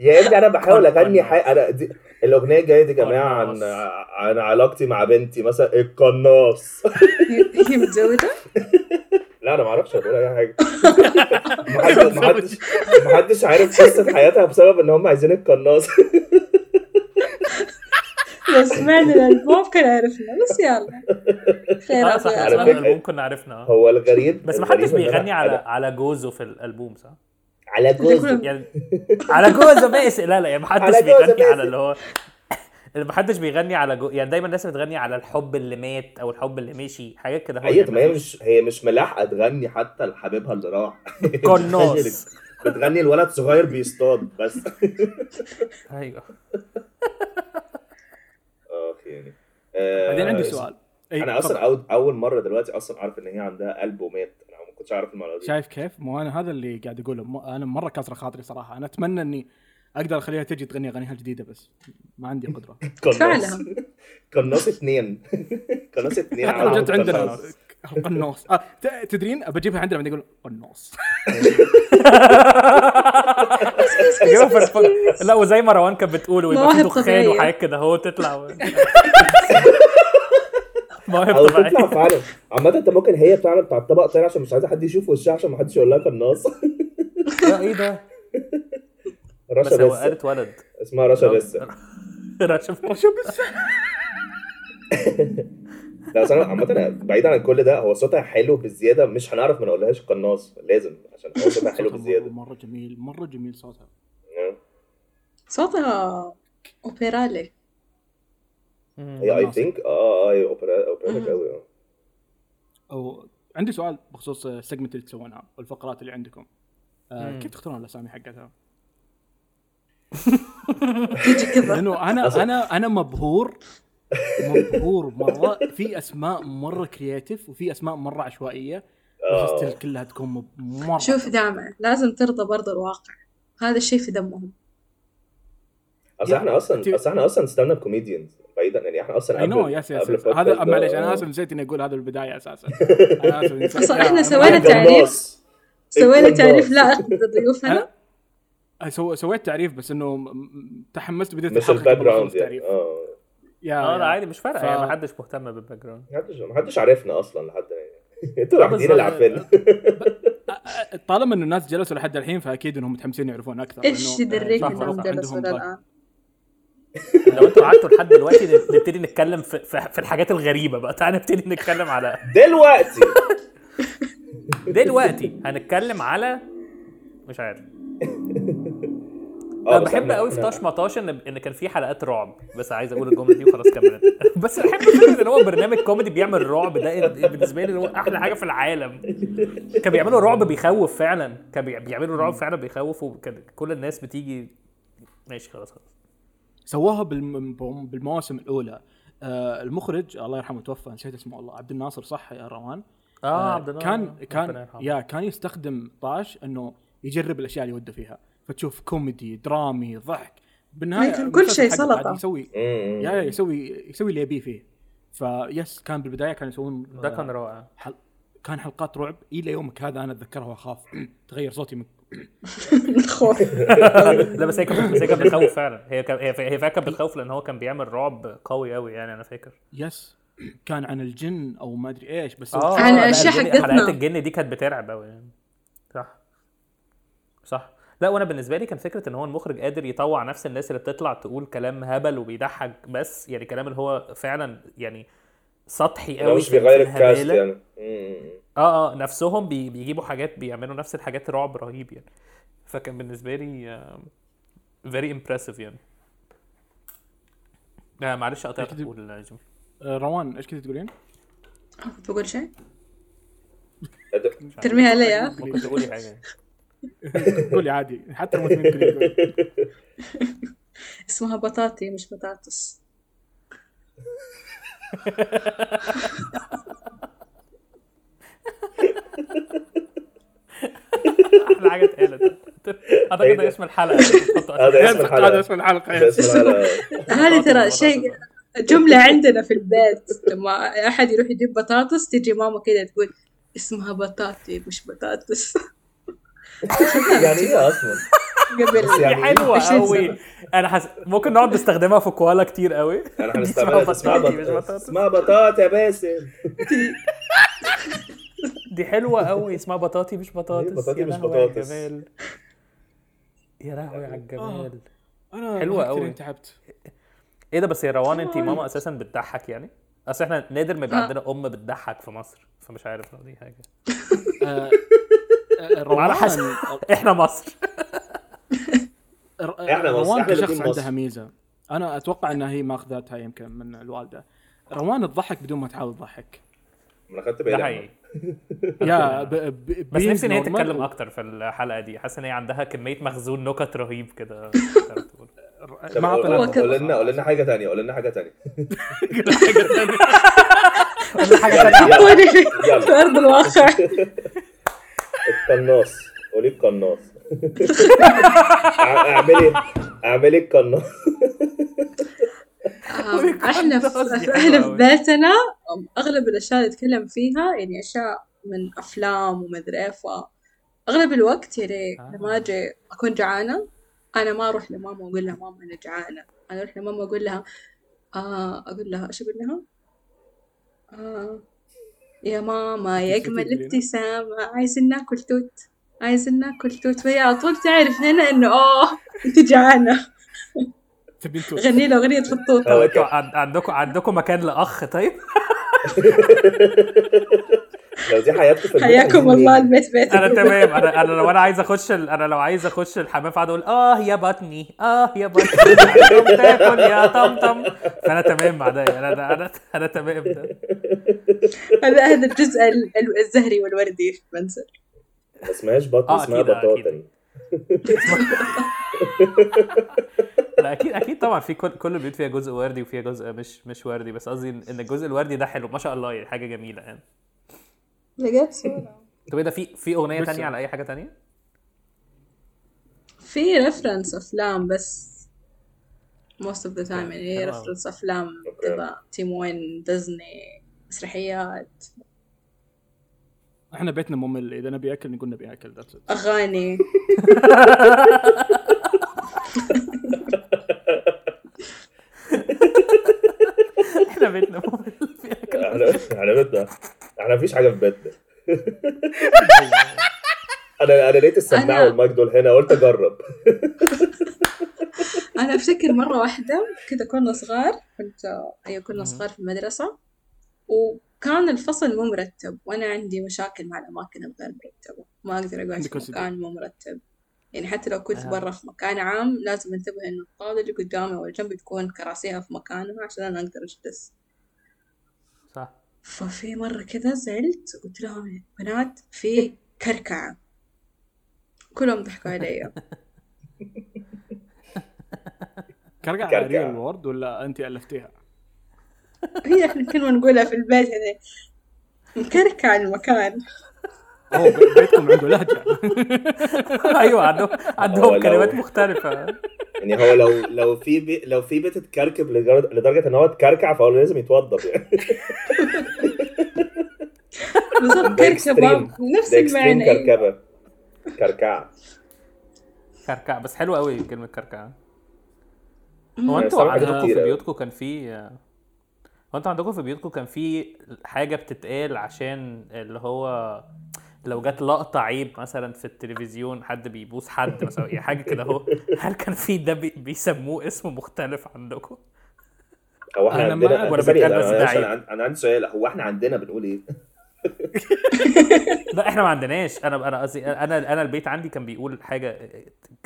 يا ابني أنا بحاول أغني حاجة. أنا دي الأغنية الجاية دي يا جماعة عن. عن علاقتي مع بنتي مثلا. القناص. هي متزوجة؟ لا أنا ما أعرفش أقول أي حاجة. محدش محدش محدش عارف قصة حياتها بسبب إن هم عايزين القناص. لو سمعنا الالبوم كان عرفنا. بس يلا. خير آه صح فكرة- الالبوم كنا عرفنا. آه. هو الغريب بس ما حدش بيغني على على جوزه في الألبوم صح؟ على جوزي يعني على جوزه باسل لا لا يعني ما حدش بيغني. على اللي هو ما حدش بيغني على جو... يعني دايما الناس بتغني على الحب اللي مات أو الحب اللي مشي حاجات كده هي يعني ما هي مش هي مش ملاحقة تغني حتى لحبيبها اللي راح. قناص بتغني الولد صغير بيصطاد بس. أيوه. يعني. آه، بعدين عندي سؤال. أي، أنا. أصلا أول, أول مرة دلوقتي أصلا عارف إن هي عندها قلب ومات أنا ما كنتش عارف المعلومة دي. شايف كيف؟ مو أنا هذا اللي قاعد أقوله. مو أنا مرة كسر خاطري صراحة. أنا أتمنى إني أقدر أخليها تجي تغني أغانيها الجديدة بس ما عندي قدرة. فعلا. قناص اثنين. قناص اثنين حتى لو جت عندنا قناص. آه ت- تدرين؟ بجيبها عندنا بعدين يقول قناص الفض- لا وزي مروان كانت بتقول ويبقى في دخان. وحاجات كده هو تطلع. مواهب تطلع طبيعية. فعلا. عامة انت ممكن هي فعلا بتاع الطبق تاني عشان مش عايزة حد يشوف وشها عشان ما حدش يقول لها قناص إيه ده؟ بس رشا هو بس. قالت ولد. اسمها رشا بس. رشا لا اصل أنا عامة بعيد عن كل ده هو صوتها حلو بالزيادة مش هنعرف ما نقولهاش قناص لازم عشان هو صوتها حلو بالزيادة مرة جميل مرة جميل صوتها. صوتها أوبرالي. هي I think آه آه هي اوبرا اوبرا قوي آه. أو عندي سؤال بخصوص ال segment اللي تسوونها والفقرات اللي عندكم. آه. كيف تختارون الأسامي حقتها؟ لأنه أنا أنا أنا مبهور مبهور مرة في أسماء مرة creative وفي أسماء مرة عشوائية. بس آه. كلها تكون مرة. شوف دعمة لازم ترضى برضه الواقع. هذا الشيء في دمهم. أصل إحنا أصلا أصل إحنا أصلا stand up comedians بعيدا يعني إحنا أصلا I know قبل yes yes هذا معلش أنا اسف نسيت إني أقول هذا البدايه أساسا. أنا آسف، نسيت. أصلاً لا، إحنا أنا- سوينا تعريف. سوينا. تعريف لائق بضيوفنا أنا سو... سويت تعريف بس إنه تحمست بديت مش الحلقة ال back قبل يعني. آه يا لا يا. عادي مش فارقة. ف- يعني ما حدش مهتم بال background محدش محدش عارفنا أصلا لحد يعني. أنتوا آه، الوحيدين اللي بالظبط. عارفين طالما انه الناس جلسوا لحد الحين فأكيد إنهم متحمسين يعرفون أكثر. إيش يدريك صح، إنهم جلسوا عندهم للآن؟ لو أنتوا قعدتوا لحد دلوقتي نب- نبتدي نتكلم في, في, الحاجات الغريبة بقى. تعالى نبتدي نتكلم على دلوقتي. دلوقتي هنتكلم على مش عارف. أنا بس بحب قوي في طاش مطاش إن إن كان في حلقات رعب بس عايز أقول الجملة دي وخلاص كملت. بس بحب فكرة إن هو برنامج كوميدي بيعمل رعب ده بالنسبة لي هو أحلى حاجة في العالم. كان بيعملوا رعب بيخوف فعلا. كان بي- بيعملوا رعب فعلا بيخوف وكان كل الناس بتيجي ماشي خلاص. خلاص بالم... بالمواسم الأولى. آه المخرج الله يرحمه توفى نسيت اسمه والله. عبد الناصر صح يا روان؟ آه عبد الله كان كان. يا كان يستخدم طاش إنه يجرب الأشياء اللي وده فيها. فتشوف كوميدي درامي ضحك. بالنهاية كل شيء. قاعد يسوي. يا يسوي يسوي اللي يبيه فيه. فيس كان بالبداية كانوا يسوون ده كان رائع حل... كان حلقات رعب. إلى يومك هذا أنا أتذكرها وأخاف. تغير صوتي من خوف لا بس هي كانت بس هي كانت بتخوف فعلا. هي كان هي هي فعلا كانت بتخوف لأن هو كان بيعمل رعب قوي قوي يعني أنا فاكر. yes. كان عن الجن أو ما أدري إيش بس آه. عن الجن- حقتنا. حلقات الجن دي كانت بترعب قوي يعني. صح. لا وأنا بالنسبة لي كان فكرة إن هو المخرج قادر يطوع نفس الناس اللي بتطلع تقول كلام هبل وبيضحك بس يعني كلام اللي هو فعلا يعني سطحي لو قوي مش بيغير الكاست. يعني. آه آه نفسهم بي بيجيبوا حاجات بيعملوا نفس الحاجات رعب رهيب يعني. فكان بالنسبة لي آه، very impressive يعني. آه معلش قطعت جيمي آه، روان إيش كنت تقولين؟ كنت بقول شيء؟ ترميها علي ها ممكن تقولي حاجة. قولي عادي حتى يقولوا. اسمها بطاطي مش بطاطس. أحلى حاجة اتقالت. أعتقد؟ اسم الحلقة. هذا اسم الحلقة. هذا اسم الحلقة. هذا. اسم الحلقة. هذه ترى شيء جملة عندنا في البيت. لما أحد يروح يجيب بطاطس تجي ماما كده تقول اسمها بطاطي مش بطاطس. يعني إيه أصلا؟ يعني دي حلوة 20 قوي. أنا حس... ممكن نقعد نستخدمها في كوالا كتير قوي أنا دي هنستعملها اسمها بطاطي بطاطا بطاطس. اسمها بطاطا يا باسم دي حلوة قوي اسمها بطاطي مش بطاطس. بطاطي يا مش بطاطس. يا لهوي على الجمال. أنا ضحكت أوي. لين تعبت إيه ده بس يا روان انت ماما أساسا بتضحك يعني؟ أصل إحنا نادر ما يبقى آه. عندنا أم بتضحك في مصر فمش عارف لو دي حاجة. آه، آه، روان. على حسب. إحنا مصر. ر- إحنا مصر، روان كشخص. عندها ميزة. أنا أتوقع إنها هي ماخذتها يمكن من الوالدة. روان تضحك بدون ما تحاول تضحك. أنا ده بالي يا ب... ب... بس نفسي إن هي تتكلم أكتر في الحلقة دي. حاسس إن هي عندها كمية مخزون نكت رهيب كده. ما قول- أعطينا قول قول لنا قول لنا حاجة تانية قول لنا حاجة تانية. حاجة يلا تانية. يلا. في يلا. أرض الواقع. القناص قولي القناص. أعملي أعملي القناه آم، إحنا في إحنا في بيتنا أغلب الأشياء اللي نتكلم فيها يعني أشياء من أفلام ومدري إيه فاغلب الوقت يعني لما أجي أكون جعانة أنا ما أروح لماما وأقول لها ماما أنا جعانة. أنا أروح لماما أقول لها آه أقول لها إيش أقول لها؟ آه يا ماما يا أجمل؟ ابتسامة. عايزين ناكل توت. عايزين ناكل توت. فهي على طول تعرف هنا إنه اوه أنت جعانة. تبين توت غني له أغنية في عن- عندكم عندكم مكان لأخ طيب؟ لو دي حياتكم في البيت. حياكم الله؟ البيت بيتك أنا تمام. أنا أنا لو أنا عايز أخش ال... أنا لو عايز أخش الحمام فاقعد أقول آه يا بطني آه يا بطني. تاكل يا طمطم فأنا تمام مع ده أنا أنا أنا, أنا تمام. ده هذا هذا الجزء ال- ال- الزهري والوردي في المنزل ما اسمهاش بطن آه، اسمها أكيد، بطاطا. أكيد. لا أكيد أكيد طبعا. في كل كل البيوت فيها جزء وردي وفيها جزء مش مش وردي. بس قصدي ان إن الجزء الوردي ده حلو. ما شاء الله يعني حاجة جميلة يعني. لقيت صورة طب إيه ده في في أغنية تانية على أي حاجة تانية في reference افلام بس most of the time يعني. reference افلام. كذا تيم وين ديزني مسرحيات إحنا بيتنا ممل إذا نبي اكل نقول نبي اكل. أغاني إحنا بيتنا ممل كده. إحنا إحنا بيتنا إحنا مفيش حاجة في بيتنا أنا أنا لقيت السماعة أنا- والمايك دول هنا قلت أجرب أنا أفتكر مرة واحدة كذا كنا صغار كنت أيوه كنا. صغار في المدرسة وكان الفصل مو مرتب وأنا عندي مشاكل مع الأماكن الغير مرتبة ما أقدر اقعد في. مكان مو مرتب يعني حتى لو كنت آه. برا في مكان عام لازم أنتبه إنه الطاولة اللي قدامي أو جنبي تكون كراسيها في مكانها عشان أنا أقدر أجلس ففي مرة كذا زعلت قلت لهم بنات في كركعة كلهم ضحكوا علي كركع كركع. real word ولا أنت ألفتيها؟ هي إحنا كنا نقولها في البيت يعني مكركع المكان أوه بي- بيتكم عنده لهجة. أيوه عندهم هو عندهم كلمات مختلفة. يعني هو لو لو في بي لو في بيت اتكركب لدرجه لدرجة إن هو اتكركع فهو لازم يتوضب يعني. كركبة extreme نفس المعنى كركبة. كركعه كركع بس حلو قوي كلمة كركع. هو أنتوا عندكم في. بيوتكم كان في هو أنتوا عندكم في بيوتكم كان في حاجة بتتقال عشان اللي هو لو جت لقطة عيب مثلا في التلفزيون حد بيبوس حد مثلا يعني حاجة كده أهو هل كان في ده بي- بيسموه اسم مختلف عندكم؟ هو إحنا أنا عندنا. ولا بيتقال بس أنا- ده أنا- عيب. أنا أنا عندي سؤال هو إحنا عندنا بنقول إيه؟ لا إحنا ما عندناش أنا أنا قصدي أنا أنا البيت عندي كان بيقول حاجة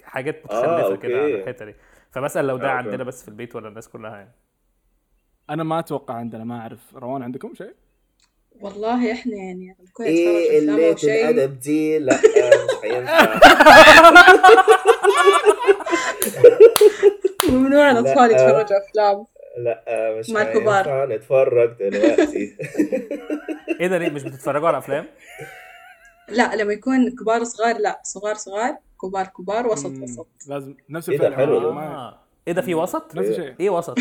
حاجات آه، متخلفة كده على أوكي. الحتة دي فبسأل لو ده آه،. عندنا بس في البيت ولا الناس كلها يعني أنا ما أتوقع عندنا ما أعرف روان عندكم شيء؟ والله إحنا يعني كنا إيه قلة شيء الأدب دي لا مش هينفع ممنوع الأطفال لا. يتفرجوا أفلام لا مش مع الكبار. نتفرج دلوقتي إيه ده ليه مش بتتفرجوا على أفلام؟ لا لما يكون كبار صغار لا صغار صغار كبار كبار وسط وسط لازم نفس إيه ده الفيلم حلو ده. ما- آه. إيه ده في وسط؟ نفس الشيء إيه وسط؟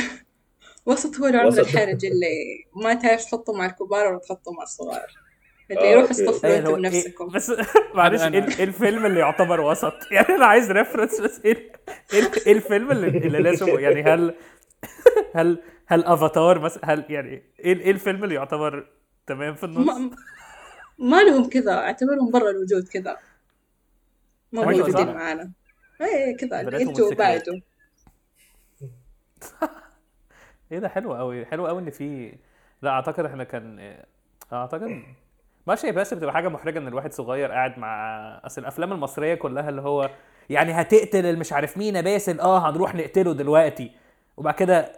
وسط هو العمر وسط. الحرج اللي ما تعرف تحطه مع الكبار ولا تحطه مع الصغار اللي آه، يروح. اصطفلوا إيه اللي هو أنتم إيه بنفسكم بس معلش أنا- إيه ال- إيه الفيلم اللي يعتبر وسط؟ يعني أنا عايز ريفرنس بس إيه إيه إيه الفيلم اللي, اللي لازم يعني هل هل هل افاتار مثلا هل يعني إيه إيه الفيلم اللي يعتبر تمام في النص؟ ما, ما لهم كذا أعتبرهم برا الوجود كذا ما أيوة، موجودين. معانا إيه كذا إنتوا. بعدوا إيه ده حلو قوي حلو قوي إن في لا أعتقد إحنا كان أعتقد ما هي بس بتبقى حاجة محرجة إن الواحد صغير قاعد مع أصل الأفلام المصرية كلها اللي هو يعني هتقتل المش عارف مين يا باسل آه هنروح نقتله دلوقتي. وبعد كده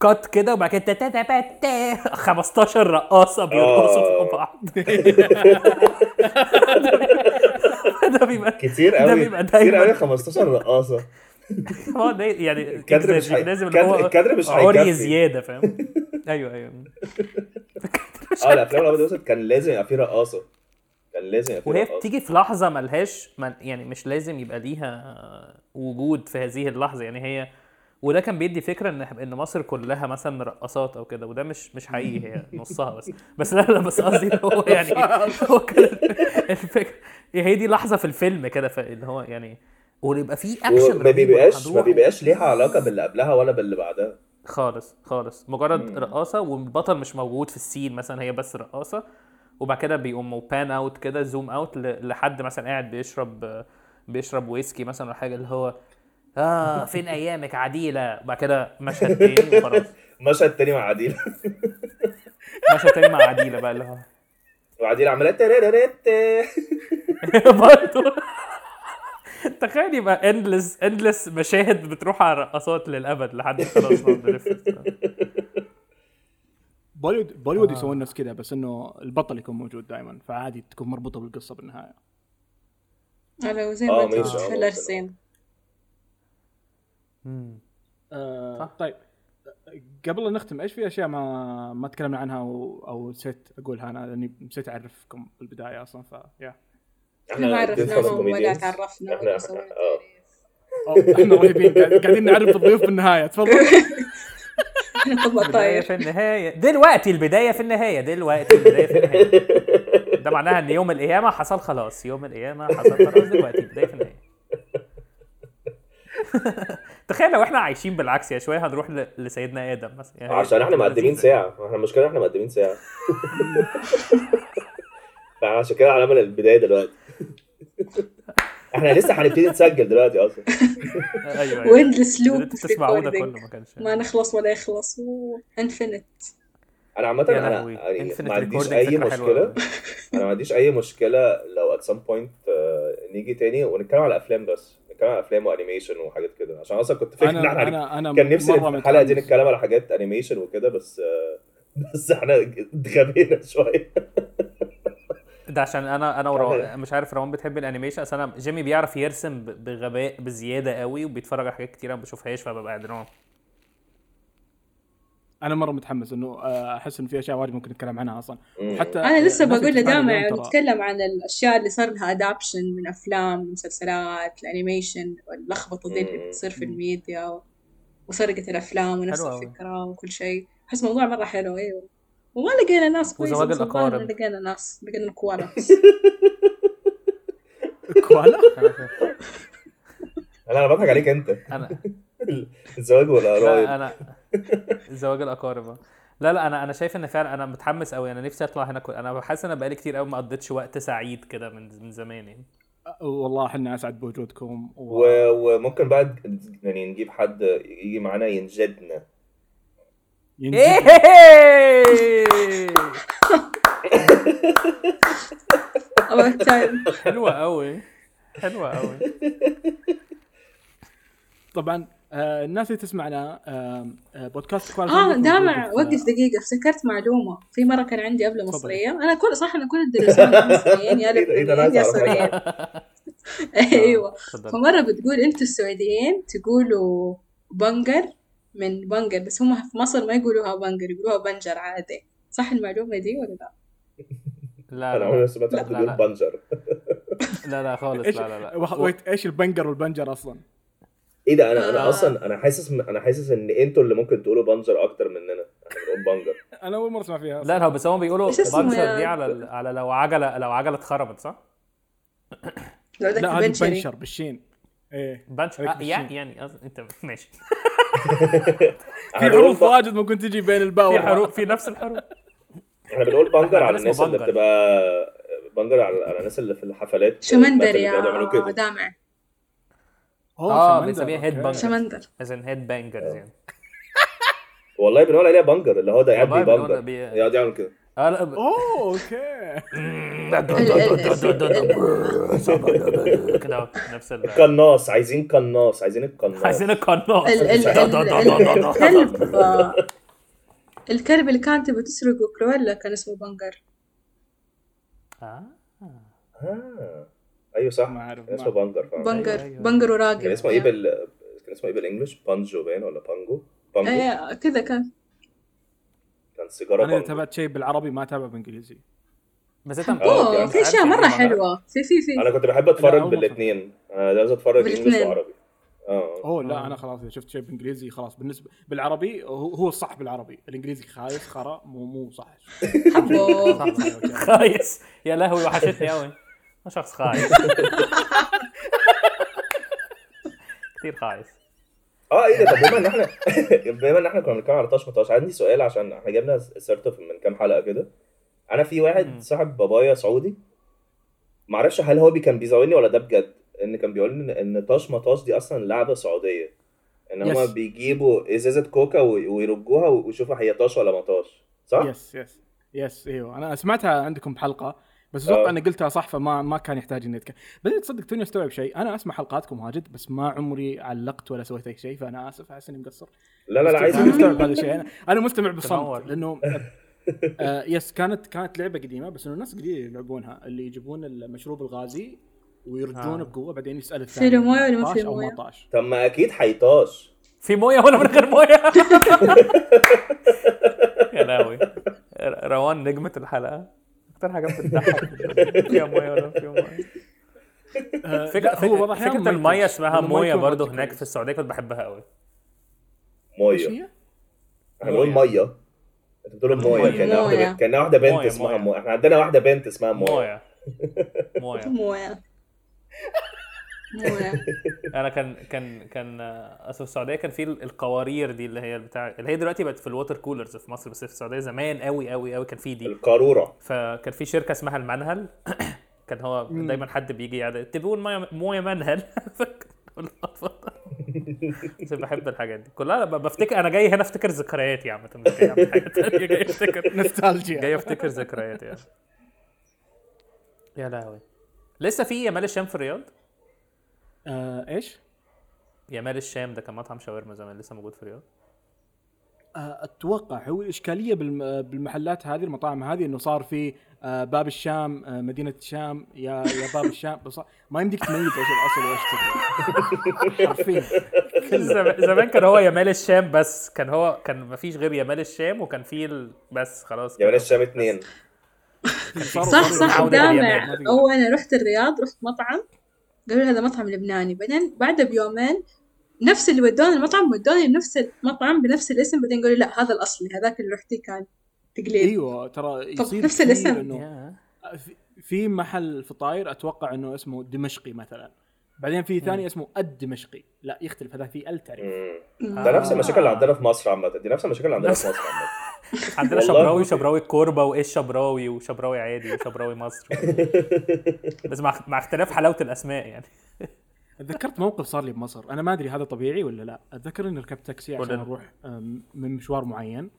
كات كده وبعد كده تا- تا- تا- تا- 15 رقاصة بيرقصوا آه. فوق بعض. ده بيبقى كتير ده قوي بيبقى كتير قوي 15 رقاصة. هو ده يعني الكادر مش لازم الكادر- مش عري هيكفي. زيادة فاهم؟ أيوه أيوه. آه الأفلام الأبيض والاسود كان لازم يبقى فيه رقاصة. كان لازم يبقى في وهي رقاصة. بتيجي في لحظة ملهاش يعني مش لازم يبقى ليها وجود في هذه اللحظة. يعني هي وده كان بيدي فكرة ان إن مصر كلها مثلا رقصات أو كده وده مش مش حقيقي هي نصها بس. بس لا لا بس قصدي هو يعني هو كان الفكرة. هي دي لحظة في الفيلم كده اللي هو يعني ويبقى في اكشن رهيب بيبقاش ما بيبقاش ليها علاقة باللي قبلها ولا باللي بعدها. خالص خالص. مجرد رقاصة والبطل مش موجود في ال scene مثلا هي بس رقاصة. وبعد كده بيقوموا بان out كده zoom out لحد مثلا قاعد بيشرب بيشرب ويسكي مثلا ولا حاجة اللي هو آه فين أيامك؟ عديلة. وبعد كده مشهد تاني وخلاص. مشهد تاني مع عديل مشهد تاني مع عديلة بقى اللي هو. وعديل عماله تريريريت. برضه. تخيل يبقى endless endless مشاهد بتروح على رقصات للأبد لحد خلاص بوليوود بوليوود آه. يسوون نفس كذا بس إنه البطل يكون موجود دائما فعادي تكون مربوطة بالقصة بالنهاية على زي آه، ما انت آه،. scene مم. آه. طيب قبل لا نختم إيش في أشياء ما ما تكلمنا عنها أو, أو نسيت أقولها أنا لأني نسيت أعرفكم بالبداية أصلا ف يا إحنا ما عرفناهم ولا. تعرفنا إحنا آه. إحنا رهيبين قاعد- قاعدين نعرف الضيوف بالنهاية. تفضل. إحنا طب البداية طاير في النهاية. دلوقتي البداية في النهاية. دلوقتي البداية في النهاية. ده معناها إن يوم القيامة حصل خلاص. يوم القيامة حصل خلاص. دلوقتي البداية في النهاية. تخيل لو إحنا عايشين بالعكس يا شوية هنروح ل- لسيدنا آدم مثلا. يعني عشان إحنا مقدمين. ساعة. إحنا المشكلة إحنا مقدمين ساعة. فعشان كده هنعمل البدايه دلوقتي. إحنا لسه هنبتدي نسجل دلوقتي أصلا. أيوه أيوه. و endless loop ده كله ما كانش ما نخلص ولا يخلص. infinite أنا عامة أنا. يعني ما عنديش أي مشكلة. أنا ما عنديش أي مشكلة لو at some point آه، نيجي تاني. ونتكلم على أفلام بس. نتكلم على أفلام و animation وحاجات كده. عشان أصلا كنت فاكر إن إحنا كان نفسي الحلقة دي. نتكلم على حاجات animation وكده بس آه، بس إحنا اتغبينا شوية. ده عشان أنا أنا ورو... مش عارف روان بتحب ال animation أصل أنا جيمي بيعرف يرسم بغباء بزيادة قوي وبيتفرج على حاجات كتير أنا ما بشوفهاش فببقى قاعد أنا مرة متحمس إنه آه، أحس إنه في أشياء واجد ممكن نتكلم عنها أصلا. وحتى أنا لسه بقول لدامع اليوم ترى- نتكلم عن الأشياء اللي صار لها adaptation من أفلام مسلسلات ال animation واللخبطه دي اللي. بتصير في الميديا و- وسرقة الأفلام ونفس. الفكرة وكل شيء. أحس موضوع مرة حلو أيوه وما لقينا ناس كويسه وزواج الأقارب. لقينا ناس لقينا كوالا كوالا لا أنا بضحك عليك أنت. أنا. الزواج والقرايب لا أنا. زواج الأقارب. لا لا أنا أنا شايف إن فعلا أنا متحمس قوي أنا نفسي أطلع هنا كل... أنا حاسس إن أنا بقالي كتير قوي ما قضيتش وقت سعيد كده من من زمان يعني. والله إحنا أسعد بوجودكم و... و... وممكن بقى يعني نجيب حد يجي معانا ينجدنا ينجد- إيه! about time حلوة قوي حلوة قوي طبعا آه الناس اللي تسمعنا آه آه بودكاست آه دامع وقف دقيقة افتكرت معلومة. في مرة كان عندي قبل تفضل. مصرية. أنا كل صح أنا كل الدراسات مصريين يا إيه إيه لبنانيين يا سوريين. أيوة. اتفضل. فمرة بتقول أنتوا السعوديين تقولوا بنجر؟ من بنجر بس هم في مصر ما يقولوها بنجر يقولوها بنجر عادي صح المعلومة دي ولا لا؟ لا أنا عمري سمعت حد لا. بنجر لا لا خالص لا لا لا ويت إيش البنجر والبنجر أصلا؟ إيه ده أنا أنا آه. أصلا أنا حاسس أنا حاسس إن أنتوا اللي ممكن تقولوا بنجر أكتر مننا إحنا بنقول بنجر أنا أول مرة أسمع فيها لا لا بس هم بيقولوا يا- دي على على لو عجله لو عجلة اتخربت صح؟ لا بنشر بالشين إيه بنش هيك آه. يعني يعني انت ماشي في حروف واجد ممكن تجي بين الباء في والراء. حروف في نفس الحروف. إحنا بنقول بنجر على الناس اللي بنجر. بتبقى بنجر على على الناس اللي في الحفلات. شمندر يا دامع. آه شمندر، بنسميها هيد. بانجر شمندر. از ان هيد بانجرز يعني. والله بنقول عليها بنجر اللي هو ده قاعد بي- يقعد يعمل كده. آه لا ب- أوه أوكي. كده نفس ال قناص عايزين قناص عايزين القناص عايزين القناص ال- ال- ال- ال- الكلب آه، الكلب اللي كانت تبغى تسرقه كرويلا كان اسمه بنجر. آه. آه. أيوه صح. ما كان اسمه بنجر بنجر أيوة. بنجر وراقب كان اسمه إيه بال كان اسمه إيه بال English بانجو باين ولا بانجو بانجو إيه كذا كان. كان سيجارة أنا إذا تابعت شيء بالعربي ما اتابع بالإنجليزي. بس أنت أوكي. اوه في أشياء مرة حلوة. في في في. أنا كنت بحب أتفرج. بالاثنين أنا لازم أتفرج English بالاتنين. وعربي. آه. أوه لا أنا خلاص إذا شفت شيء بالانجليزي خلاص. بالنسبة بالعربي هو هو الصح بالعربي. الإنجليزي خايس خرا مو مو صح. خايس. يا لهوي وحشتني قوي شخص خايس. كثير خايس. آه إيه ده طب بما ان إحنا بما ان إحنا كنا بنتكلم على طاش مطاش عندي سؤال عشان إحنا جبنا سيرته من كام حلقة كده أنا في واحد. صاحب بابايا سعودي معرفش هل هو بي كان بيزاولني ولا ده بجد ان كان بيقول لي ان إن طاش مطاش دي أصلا لعبة سعودية ان هما Yes. بيجيبوا ازازة كوكا وي- ويرجوها ويشوفوا هي طاش ولا مطاش صح؟ yes yes yes أيوه أنا سمعتها عندكم بحلقة بس أتوقع آه. إني قلتها صح فما ما كان يحتاج إني اتكلم بعدين تصدق توني استوعب شيء. أنا أسمع حلقاتكم واجد بس ما عمري علقت ولا سويت أي شيء فأنا آسف أحس إني مقصر. لا لا لا عايز أنا مستوعب هذا الشيء. أنا أنا مستمع. بصمت لأنه آه yes كانت كانت لعبة قديمة بس إنه الناس قديم يلعبونها اللي يجيبون المشروب الغازي ويرجونه آه. بقوه بعدين يسأل في له مويه ولا ما طاش في أو مويه؟ طب ما أكيد حيطاش. في موية ولا من غير موية؟ يا لهوي. روان نجمة الحلقة. أكتر حاجة بتضحك فيها موية ولا فيها موية. آه، فكرة لا، هو المية يطيش، اسمها موية برضه هناك. في السعودية كنت بحبها قوي. موية؟ إحنا بنقول ميه أنت بتقول موية. كأنها واحدة كأنها واحدة بنت اسمها. موية. إحنا عندنا واحدة بنت اسمها موية. موية. موية. أنا كان كان كان آه، أصل في السعودية كان في القوارير دي اللي هي بتاع اللي هي دلوقتي بقت في ال water coolers في مصر بس في السعودية زمان قوي قوي قوي كان في دي. القارورة. فكان في شركة اسمها المنهل. كان هو دايما حد بيجي يعد تبون مويه منهل؟ بس بحب الحاجات دي. كلها بفتكر أنا جاي هنا أفتكر ذكرياتي عامة مش جاي أعمل حاجة تانية جاي افتكر نوستالجيا. جاي أفتكر ذكرياتي يعني. يا لهوي. لسه في يمال الشام في الرياض؟ آه إيش؟ يمال الشام ده كان مطعم شاورما زمان لسه موجود في الرياض. آه، أتوقع هو الاشكاليه بالم- بالمحلات هذه المطاعم هذه إنه صار في آه، باب الشام آه، مدينة الشام يا يا باب الشام. بس ما يمديك تميز إيش الأصل وإيش. حرفيا. زم- زمان كان هو يمال الشام بس. كان هو كان ما فيش غير يمال الشام وكان في ال... بس خلاص. يا بلاش الشام صاروا- صح صح. دامع. هو أنا رحت الرياض رحت مطعم. قالوا لي هذا مطعم لبناني. بعدين بعدها بيومين نفس اللي ودوني المطعم ودوني بنفس المطعم بنفس الاسم بعدين قالوا لي لا هذا الاصلي هذاك اللي رحتي كان تقليد. أيوه ترى يصير نفس الاسم. إنه. في- محل فطاير أتوقع إنه اسمه دمشقي مثلا. بعدين في ثاني اسمه الدمشقي. لا يختلف هذا في ال تعريف. مم. ده نفس المشاكل اللي عندنا في مصر عامة. دي نفس المشاكل اللي عندنا في مصر عامة. عندنا. شبراوي شبراوي كوربة وإيش شبراوي وشبراوي عادي وشبراوي مصر بس مع مع اختلاف حلاوة الأسماء يعني. تذكرت موقف صار لي بمصر. أنا ما أدري هذا طبيعي ولا لا. أتذكر إني ركبت تاكسي عشان. أروح من مشوار معين.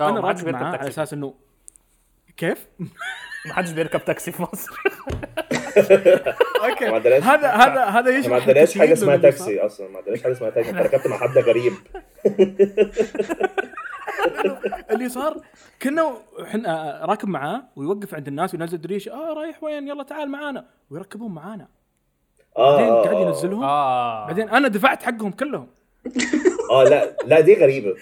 آه، وأنا راكب معاه على. أساس إنه كيف؟ ما حدش بيركب تاكسي في مصر. أوكي. هذا هذا هذا يشرح ما عندناش الكثير حاجة اسمها. تاكسي أصلا. ما عندناش حاجة اسمها تاكسي. أنت ركبت مع حد غريب. اللي صار كنا إحنا راكب معاه ويوقف عند الناس وينزل دريش آه رايح وين؟ يلا تعال معانا. ويركبون معانا. آه بعدين آه قاعد آه. ينزلهم. بعدين أنا دفعت حقهم كلهم. آه لا لا دي غريبة.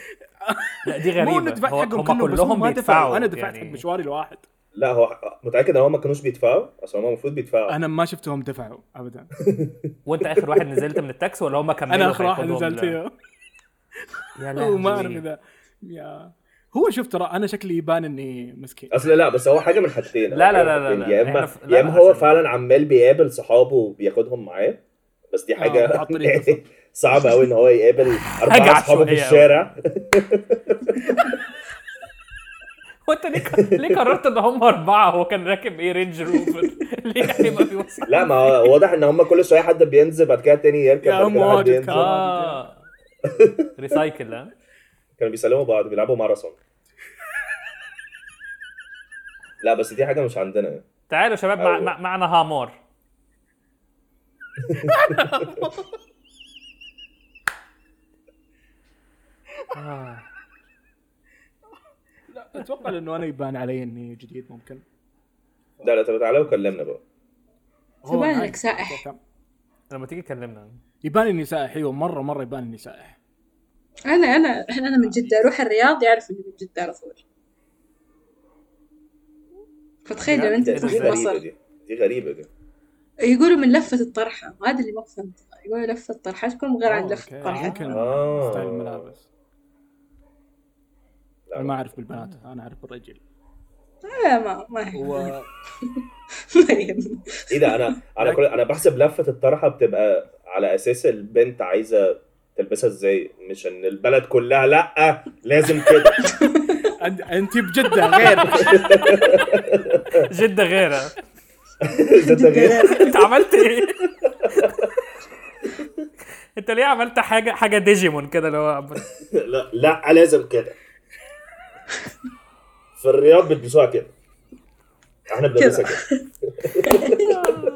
لا دي مو غريبة. اني دفعت هو حقهم هم كلهم بس ما بيدفعوا دفعوا أنا دفعت يعني. حق مشواري الواحد. لا هو متأكد إن هم ما كانوش بيدفعوا؟ اصل هم المفروض بيدفعوا. أنا ما شفتهم دفعوا ابدا. وأنت آخر واحد نزلت من التاكسي ولا هم كملوا أنا آخر واحد نزلت يا وما لهوي. أعرف إذا يا. هو شوف ترى أنا شكلي يبان إني مسكين. أصل لا بس هو حاجة من حاجتين. لا، لا، هو لا، لا، حاجتين. لا، يا إما يا إما هو فعلا عمال بيقابل صحابه وبياخدهم معاه بس دي آه، حاجة الطريق صعبة قوي إن هو يقابل أربعة حاجة أصحابه في. الشارع. وأنت ليه ك- ليه قررت إن هم أربعة؟ هو كان راكب إيه رينج روفر ليه يعني ما بيوصل؟ لا ما هو واضح إن هم كل شوية حد بينزل بعد كده التاني يركب بعد كده حد ينزل. آه. ريسايكل ها؟ كانوا بيسلموا بعض بيلعبوا ماراثون لا بس دي حاجة مش عندنا. تعالوا شباب مع مع معنا هامور. آه. لا أتوقع إنه أنا يبان علي إني جديد ممكن. لا لا طب تعالى وكلمنا بقى. nice. انك سائح لما تيجي تكلمنا. يبان إني سائح. أيوه مرة مرة يبان إني سائح. أنا أنا أنا من جدة أروح الرياض يعرف إني من جدة على طول. فتخيل لو أنت دي تروح مصر. دي. دي غريبة دي. يقولوا من لفة الطرحة. هذا اللي ما فهمت. يقولوا لفة طرحتكم غير عن لفة أوكي. طرحة يمكن آه. style الملابس. لا. أنا ما أعرف بالبنات. أنا أعرف بالرجل. آه ما ما يهم. و... إيه ده أنا أنا كل أنا بحسب لفة الطرحة بتبقى على أساس البنت عايزة تلبسها إزاي؟ مش إن البلد كلها لأ لازم كده. انت بجدة غير. جدة غيره زي غير. أنت عملت إيه؟ أنت ليه عملت حاجة حاجة ديجيمون كده اللي هو لأ لأ لازم كده. في الرياض بيلبسوها كده. إحنا بنلبسها كده.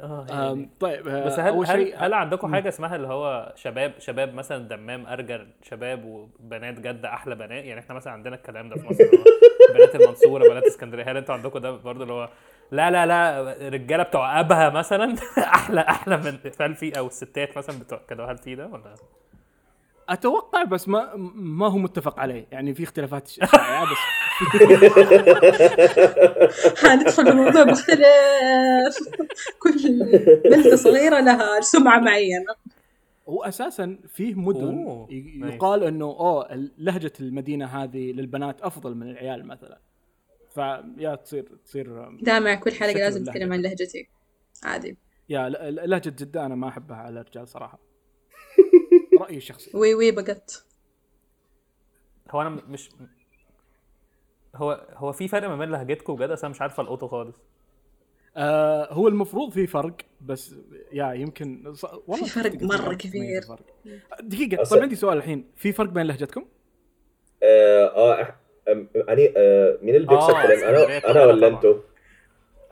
آه يعني. طيب آه، بس هل هل, هل عندكم حاجة اسمها اللي هو شباب شباب مثلا دمام أرجل شباب وبنات جده أحلى بنات؟ يعني إحنا مثلا عندنا الكلام ده في مصر بنات المنصورة بنات اسكندرية. هل أنتوا عندكم ده برضه اللي هو لا لا لا رجالة بتوع أبها مثلا؟ أحلى أحلى من هل في أو الستات مثلا بتوع كده هل في ده ولا؟ أتوقع بس ما ما هو متفق عليه. يعني في اختلافات. شائعه بس. حندخل بموضوع مختلف. كل بلدة صغيرة لها سمعة معينة. هو أساسا فيه مدن. يقال إنه أوه لهجة المدينة هذه للبنات أفضل من العيال مثلا. فيا تصير تصير دامع كل حلقة شكل لازم. تتكلم عن لهجتي. عادي. يا لهجة جدة أنا ما أحبها على الرجال صراحة. رأيي الشخصي. وي وي بقت هو أنا مش هو هو في فرق ما بين لهجتكم وجد أصلا مش عارف ألقطه خالص. آه هو المفروض في فرق بس يا يمكن ص- والله في فرق تميز كبير. دقيقة أصل- طيب عندي سؤال الحين. في فرق بين لهجتكم؟ آه آه أم- أني آه مين اللي بيكسر آه، كلام؟ أنا أنا ولا. أنتوا؟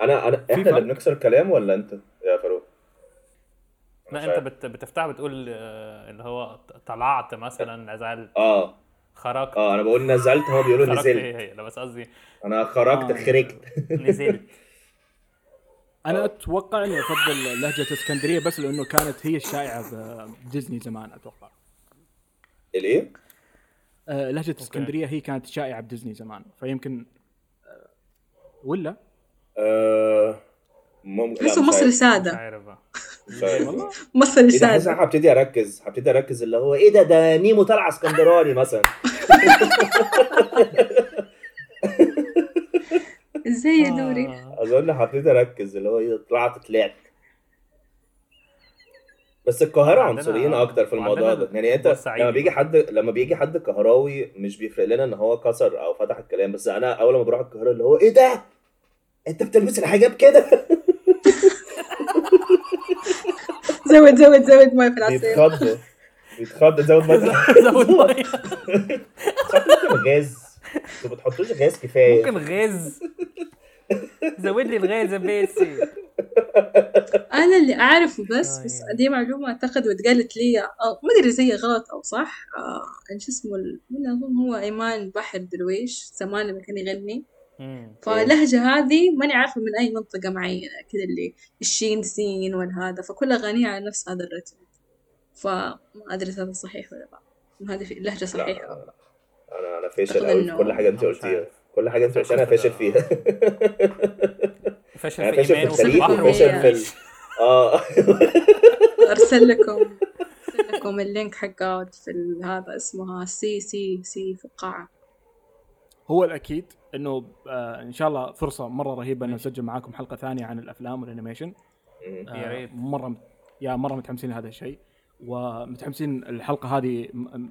أنا انا إحنا اللي؟ بنكسر كلام ولا أنت يا فاروق لا انت. بت بتفتح بتقول آه، اللي هو طلعت مثلا نزلت آه. خرجت. آه أنا بقول نزلت هو بيقولوا نزلت. هي هي؟ لا بس قصدي أنا خرجت آه. خرجت. نزلت. أنا أتوقع اني افضل لهجة إسكندرية بس لأنه كانت هي الشائعة بديزني زمان أتوقع. الايه؟ آه لهجة إسكندرية هي كانت شائعة بديزني زمان. فيمكن آه ولا آه ممكن مصري عارف. إيه ده حاسس سادة هبتدي أركز هبتدي أركز اللي هو إيه ده ده نيمو طالعه اسكندراني مثلا. إزاي يا نوري آه. أظن هبتدي أركز اللي هو إيه ده طلعت طلعت. بس القاهرة عنصريين أكتر في الموضوع ده. يعني أنت لما بيجي حد لما بيجي حد قهراوي مش بيفرق لنا إن هو كسر أو فتح الكلام بس أنا أول ما بروح القاهرة اللي هو إيه ده؟ أنت بتلبس الحجاب كده؟ زود زود زود ماي في العصير بيتخضوا بيتخضوا زود مثلا زود ميه ممكن غاز أنتوا بتحطوش غاز كفايه ممكن غاز زود لي الغاز يا أنا اللي اعرفه بس آه، بس يعني. دي معلومه اعتقد واتقالت لي أو ما ادري زي غلط أو صح آه شو اسمه من اظن هو ايمان بحر درويش زمان لما كان يغني. فاللهجة هذه ماني عارفة من أي منطقة معينة كذا اللي الشين سين والهذا فكل أغانيها على نفس هذا الرتم. فما أدري إذا هذا صحيح ولا لا. هذه في- اللهجة صحيحة. ولا لا أنا أنا فاشل قوي في كل حاجة أنت مش قلتيها. كل حاجة أنت قلتيها أنا فاشل فيها. فاشل في ايمان وفي البحر. وفاشل في ال... آه. أرسل لكم أرسل لكم ال link حقه في هذا اسمها CCC في القاعة. هو الأكيد إنه آه إن شاء الله فرصة مرة رهيبة ان نسجل معاكم حلقة ثانية عن الأفلام وال animation. يا آه ريت. مرة yeah مرة متحمسين لهذا الشيء ومتحمسين الحلقة هذه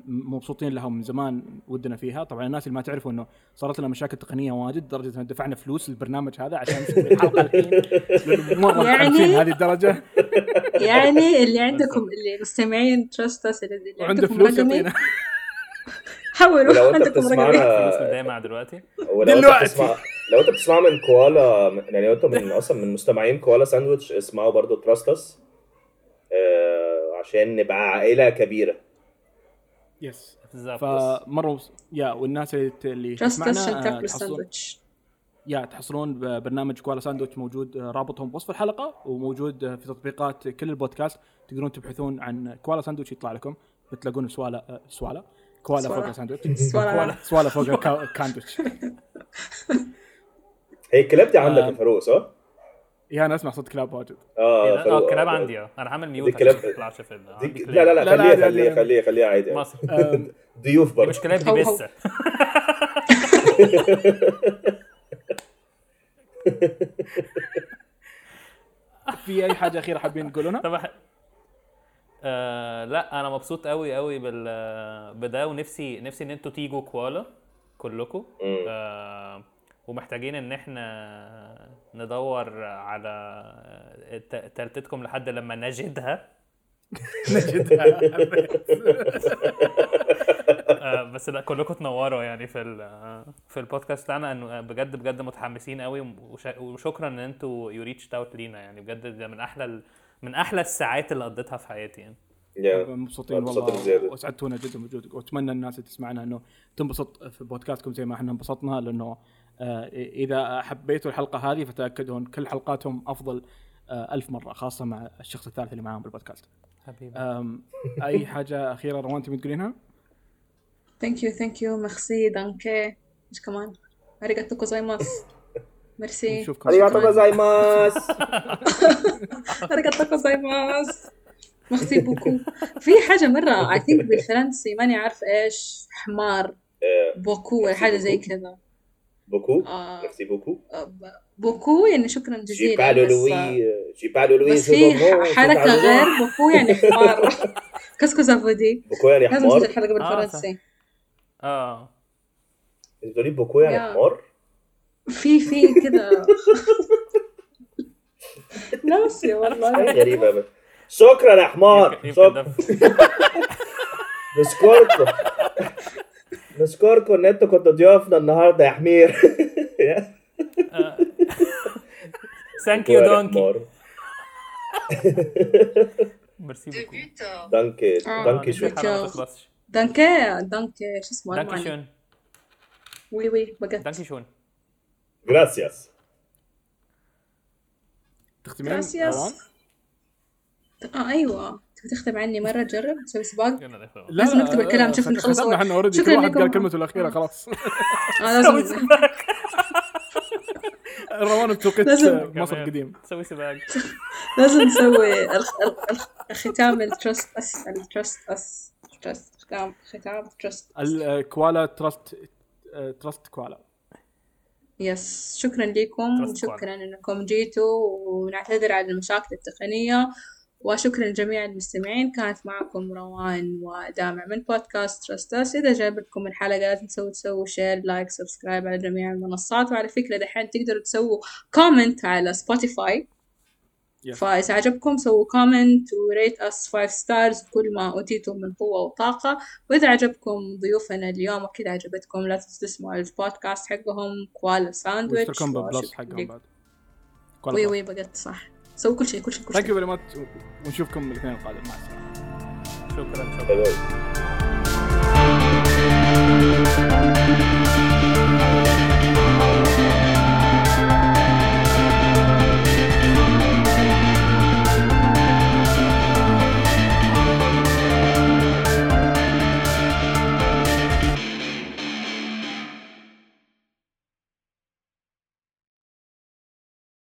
مبسوطين لها من زمان ودنا فيها. طبعا الناس اللي ما تعرفوا إنه صارت لنا مشاكل تقنية واجد لدرجه ان دفعنا فلوس للبرنامج هذا عشان نسوي الحلقة الحين. مرة يعني- متحمسين لهذه الدرجة. يعني اللي عندكم اللي مستمعين Trust Us اللي عندكم فلوس حولوا ولو أنت بتسمعنا الجامعة دلوقتي. ولو أنت دلوقتي. بتسمع لو أنت بتسمع من كوالا يعني لو أنت من أصلا من مستمعين كوالا ساندويتش اسمعوا برضو Trust Us آه عشان نبقى عائلة كبيرة. yes فمره yeah والناس اللي اللي Trust Us عشان آه، تاكلوا يا تحصلون ببرنامج كوالا ساندويتش موجود آه، رابطهم بوصف الحلقة وموجود في تطبيقات كل البودكاست. تقدرون تبحثون عن كوالا ساندويتش يطلع لكم بتلاقون سوالا سوالا كوالا. فوق الساندويتش سوالا. كوالا سوالا فوق الكاندويتش هي الكلاب دي عندك آه. يا فاروق صح؟ يا أنا اسمع صوت كلاب واجد آه آه آه. عندي آه أنا عامل ميوت الكلاب- عندي لا لا لا خليها خليها عادي. خليها خليها عادي ضيوف برضه مش كلاب دي. بسه في اي حاجة اخيره حابين تقولونها؟ آه لا أنا مبسوط قوي قوي بال بده ونفسي نفسي إن أنتوا تيجوا كوالا كلكم. آه ومحتاجين إن إحنا ندور على ت- تالتتكم لحد لما نجدها. نجدها. آه، بس لا كلكم تنوروا يعني في ال- في البودكاست بتاعنا. إنه بجد بجد متحمسين قوي وش- وشكرا إن أنتوا you reach out لينا يعني. بجد ده من أحلى من أحلى الساعات اللي قضيتها في حياتي يعني. yeah. مبسوطين والله بزيادة. واسعدتونا جدا بوجودك وأتمنى الناس اللي تسمعنا إنه تنبسط في بودكاستكم زي ما إحنا انبسطنا لأنه آه، إذا حبيتوا الحلقة هذه فتأكدوا إن كل حلقاتهم أفضل آه، ألف مرة خاصة مع الشخص الثالث اللي معاهم بالبودكاست. حبيبي. أي حاجة أخيرة روان تبي تقولينها؟ thank you thank you merci danke. إيش كمان؟ اريغاتو كوزايماس ميرسي نشوفكم ありがとう ございます ありがとう ございます merci beaucoup في حاجة مرة I think بالفرنسي ماني عارفة إيش حمار. آه، بوكو ولا حاجة زي كذا بوكو؟ آه، ميرسي بوكو آه، بوكو يعني شكرا جي جزيلا بالو بس لوي آه، جي بالو لوي بس في ح- جي حركة. غير بوكو يعني حمار. كاسكو زافودي بوكو يعني لازم حمار نسجل حلقة بالفرنسي؟ آه انت بتقولي بوكو يعني. حمار في في كذا ناسية والله. حاجة غريبة شكرا يا حمار شكرا نشكركم نشكركم إن أنتوا كنتوا ضيوفنا النهارده يا حمير thank you donkey. merci beaucoup danke danke schön danke danke schön اسمه danke schön وي وي بقت danke schön gracias تختمين Gracias. آه أيوه. تبي تختم عني مرة تجرب؟ تسوي سباق؟ لازم لا، نكتب الكلام، شوف نخلص. إحنا already كل شكراً واحد قال. كلمته الأخيرة خلاص. آه سوي لازم سباق. روان بتوقيت لازم. مصر. قديم سوي سباق. لازم نسوي ال- ال- ال- ختام ال Trust Us ال Trust Us Trust ختام ختام Trust الكوالا Trust Trust كوالا. yes شكرا لكم وشكرا إنكم جيتوا ونعتذر على المشاكل التقنية وشكرا لجميع المستمعين كانت معكم روان ودامع من بودكاست Trust Us إذا جابتكم الحلقة لا تنسوا تسووا share like subscribe على جميع المنصات وعلى فكرة دحين تقدروا تسووا comment على Spotify فإذا عجبكم سووا comment و rate us 5 stars بكل ما أوتيتم من قوة وطاقة. وإذا عجبكم ضيوفنا اليوم أكيد عجبتكم. لا تنسوا تسمعوا البودكاست حقهم. كوالا ساندويتش. واشتركون بالبلس حقهم لكم. بعد. وي وي بقت صح. سووا كل شيء كل شيء كل thank شيء. you very much ونشوفكم الاثنين القادم. مع السلامة. شكرا. شكرا